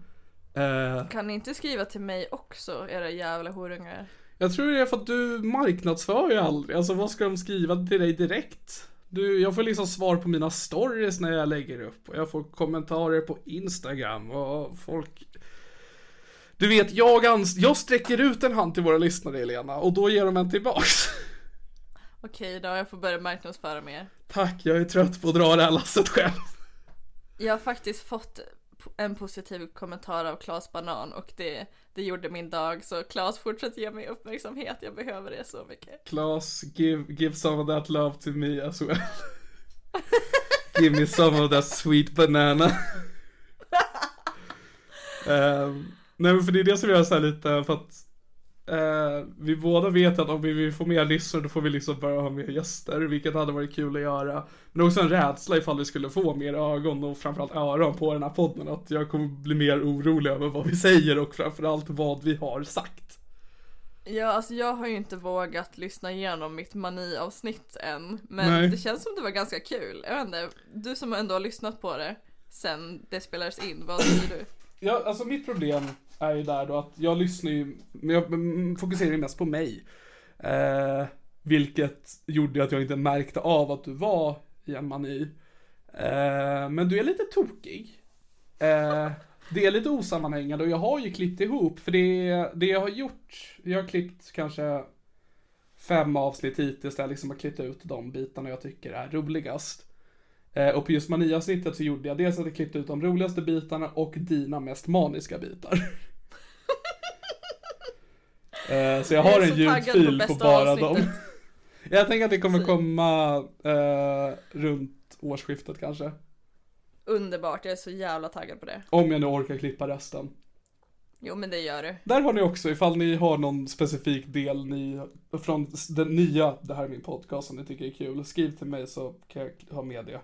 Eh, kan ni inte skriva till mig också, era jävla horungar? Jag tror det är för att du marknadsför ju aldrig. Alltså vad ska de skriva till dig direkt? Du, jag får liksom svar på mina stories när jag lägger upp. Och jag får kommentarer på Instagram och folk... Du vet, jag, ans- jag sträcker ut en hand till våra lyssnare Elena och då ger de en tillbaks. Okej då, jag får börja marknadsföra mer. Tack, jag är trött på att dra det här lasset själv. Jag har faktiskt fått en positiv kommentar av Klas Banan och det, det gjorde min dag så Klas fortsätt ge mig uppmärksamhet, jag behöver det så mycket. Klas, give, give some of that love to me as well. give me some of that sweet banana. um, nej men för det är det som jag säger lite för att eh, vi båda vet att om vi vill få mer lyssnare då får vi liksom börja ha mer gäster, vilket hade varit kul att göra. Men också en rädsla ifall vi skulle få mer ögon och framförallt öron på den här podden, att jag kommer bli mer orolig över vad vi säger och framförallt vad vi har sagt. Ja, alltså jag har ju inte vågat lyssna igenom mitt mani-avsnitt än, men Nej. det känns som det var ganska kul. Jag vet inte, du som ändå har lyssnat på det sen det spelades in, vad säger du? Ja, alltså mitt problem är ju där då att jag lyssnar ju, men jag fokuserar ju mest på mig. Eh, vilket gjorde att jag inte märkte av att du var i en mani. Eh, men du är lite tokig. Eh, det är lite osammanhängande och jag har ju klippt ihop, för det, det jag har gjort, jag har klippt kanske fem avsnitt hittills där jag liksom har klippt ut de bitarna jag tycker är roligast. Eh, och på just maniavsnittet så gjorde jag dels att jag klippte ut de roligaste bitarna och dina mest maniska bitar. eh, så jag har Jag en på ljudfil på, bästa bara dem. jag tänker att det kommer komma eh, runt årsskiftet kanske. Underbart, jag är så jävla taggad på det. Om jag nu orkar klippa resten. Jo men det gör du. Där har ni också, ifall ni har någon specifik del ni, från den nya, det här är min podcast som ni tycker är kul, skriv till mig så kan jag ha med det.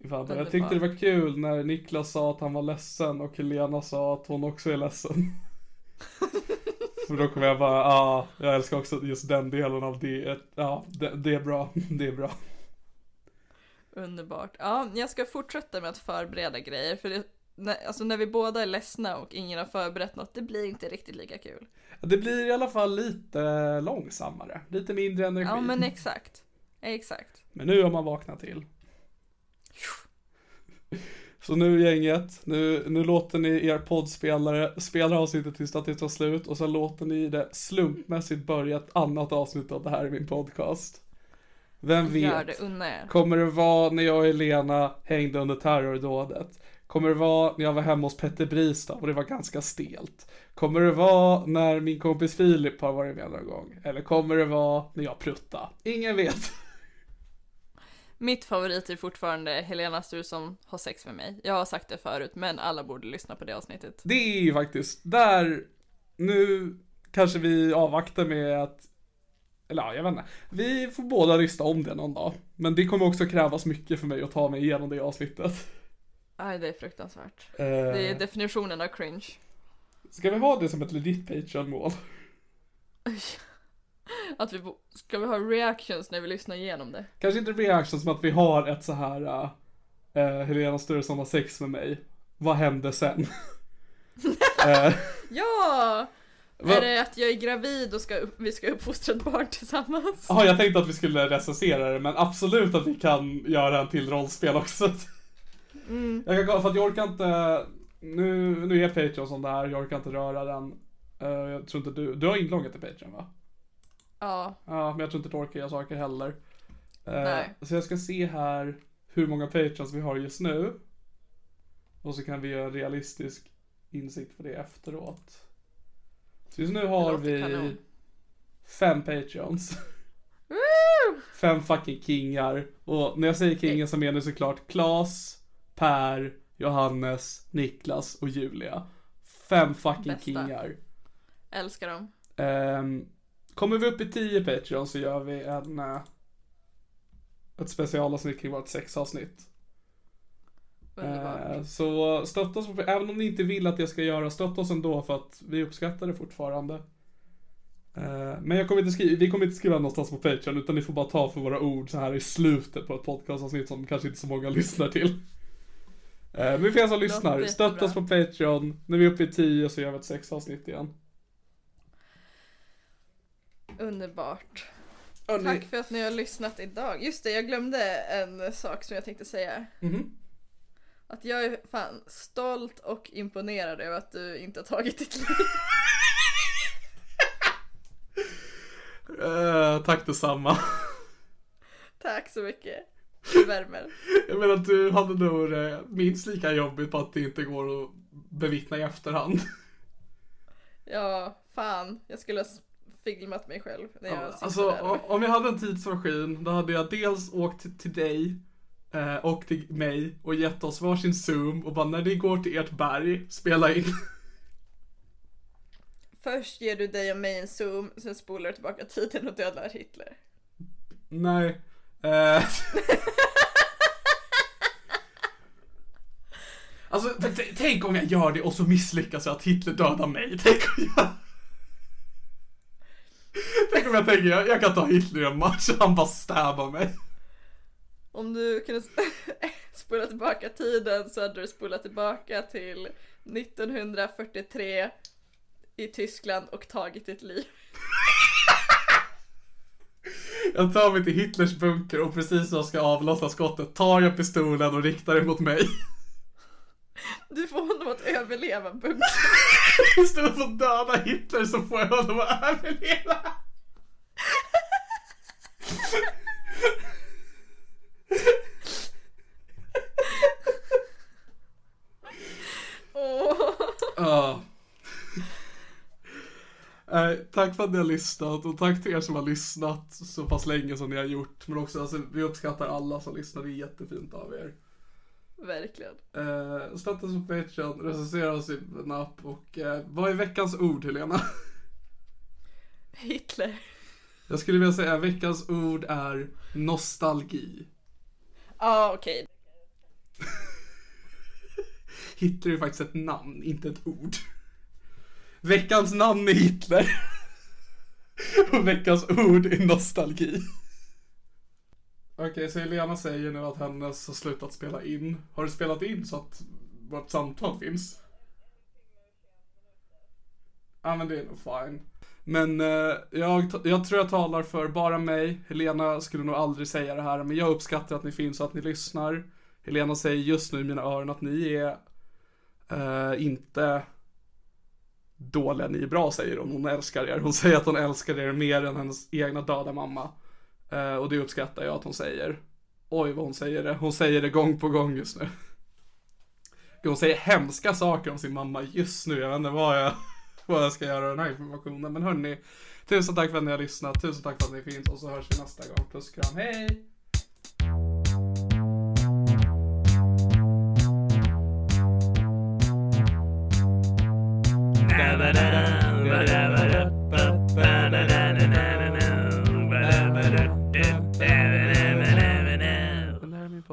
Ifall, jag tyckte det var kul när Niklas sa att han var ledsen och Helena sa att hon också är ledsen. För då kommer jag bara, ja, ah, jag älskar också just den delen av det, ja, det, det är bra, det är bra. Underbart. Ja, jag ska fortsätta med att förbereda grejer för det, när, alltså när vi båda är ledsna och ingen har förberett något, det blir inte riktigt lika kul. Det blir i alla fall lite långsammare, lite mindre energi. Ja men exakt. Exakt. Men nu har man vaknat till. Så nu gänget, nu, nu låter ni er poddspelare spela avsnittet tills att det tar slut och sen låter ni det slumpmässigt börja ett annat avsnitt av det här i min podcast. Vem vet? det, er. Kommer det vara när jag och Elena hängde under terrordådet? Kommer det vara när jag var hemma hos Petter Bristav och det var ganska stelt? Kommer det vara när min kompis Filip har varit med någon gång? Eller kommer det vara när jag pruttar? Ingen vet. Mitt favorit är fortfarande Helena Stursson har sex med mig. Jag har sagt det förut, men alla borde lyssna på det avsnittet. Det är ju faktiskt, där, nu kanske vi avvaktar med att, eller ja, jag vet inte. Vi får båda lyssna om det någon dag. Men det kommer också krävas mycket för mig att ta mig igenom det avsnittet. Nej, det är fruktansvärt. Eh, Det är definitionen av cringe. Ska vi ha det som ett legit Patreon-mål? Att vi ska vi ha reactions när vi lyssnar igenom det? Kanske inte reaction som att vi har ett så här uh, Helena Sturesson har sex med mig. Vad hände sen? Eh, Ja! vad- Är det att jag är gravid och ska vi ska uppfostra ett barn tillsammans? Ja, jag tänkte att vi skulle recensera det, men absolut att vi kan göra en till rollspel också. Mm. Jag kan för att jag orkar inte, nu, nu är Patreon som det här, jag orkar inte röra den. Eh, jag tror inte du, du har inloggat i Patreon va? Ja, Ja, men jag tror inte du orkar göra saker heller. Eh, Nej. Så jag ska se här hur många Patreons vi har just nu. Och så kan vi göra en realistisk insikt på det efteråt. Så just nu har vi kanon. fem Patreons. Fem fucking kingar. Och när jag säger kingar så menar jag såklart Klas, Per, Johannes, Niklas och Julia. Fem fucking Bästa. kingar. Älskar dem. Ehm, kommer vi upp i 10 Patreon så gör vi en, eh, ett specialavsnitt kring vårt sexavsnitt. Eh, så stötta oss, även om ni inte vill att jag ska göra, stötta oss ändå för att vi uppskattar det fortfarande. Eh, men jag kommer inte skriva, vi kommer inte skriva någonstans på Patreon utan ni får bara ta för våra ord så här i slutet på ett podcastavsnitt som kanske inte så många lyssnar till. Eh, men för er som lyssnar, stötta oss på Patreon. När vi är uppe i 10 så gör vi ett sexavsnitt igen. Underbart. Hörni- Tack för att ni har lyssnat idag. Just det, jag glömde en sak som jag tänkte säga. Mhm. Att jag är fan stolt och imponerad över att du inte har tagit ditt liv. Eh, tack detsamma. Tack så mycket. Det värmer. Jag menar du hade nog eh, minst lika jobbigt på att det inte går att bevittna i efterhand. Ja, fan. Jag skulle ha filmat mig själv när jag sitter Alltså där. om jag hade en tidsmaskin då hade jag dels åkt till, dig eh, och till mig och gett oss varsin zoom och bara när ni går till ert berg, spela in. Först ger du dig och mig en zoom, sen spolar du tillbaka tiden och dödar Hitler. Nej. Eh. Alltså tänk om jag gör det och så misslyckas jag att Hitler dödar mig. Tänk om jag... Tänk om jag tänker jag, jag kan ta Hitler i en match och han bara stabbar mig. Om du kunde spola tillbaka tiden så hade du spolat tillbaka till 1943 i Tyskland och tagit ditt liv. Jag tar mig till Hitlers bunker och precis när jag ska avlossa skottet tar jag pistolen och riktar den mot mig. Du får honom att överleva bunkern. Istället för att döda Hitler så får jag honom att överleva. Åh. Nej, tack för att ni har lyssnat och tack till er som har lyssnat så pass länge som ni har gjort. Men också, alltså, vi uppskattar alla som lyssnar, det är jättefint av er. Verkligen. Eh, stötta oss på Patreon, recensera oss i en app och eh, vad är veckans ord Helena? Hitler. Jag skulle vilja säga veckans ord är nostalgi. Ja, okej. Hitler är faktiskt ett namn, inte ett ord. Veckans namn är Hitler. Och veckans ord är nostalgi. Okej, så Helena säger nu att hennes har slutat spela in. Har du spelat in så att vårt samtal finns? Ja men det är nog fine. Men eh, jag, jag tror jag talar för bara mig. Helena skulle nog aldrig säga det här, men jag uppskattar att ni finns och att ni lyssnar. Helena säger just nu i mina öron att ni är eh, inte dåliga, ni är bra säger hon. Hon älskar er. Hon säger att hon älskar er mer än hennes egna döda mamma. Eh, och det uppskattar jag att hon säger. Oj vad hon säger det. Hon säger det gång på gång just nu. Hon säger hemska saker om sin mamma just nu. Jag vet inte vad jag, vad jag ska göra den här informationen. Men hörni, tusen tack för att ni har lyssnat. Tusen tack för att ni finns. Och så hörs vi nästa gång. Puss kram, hej!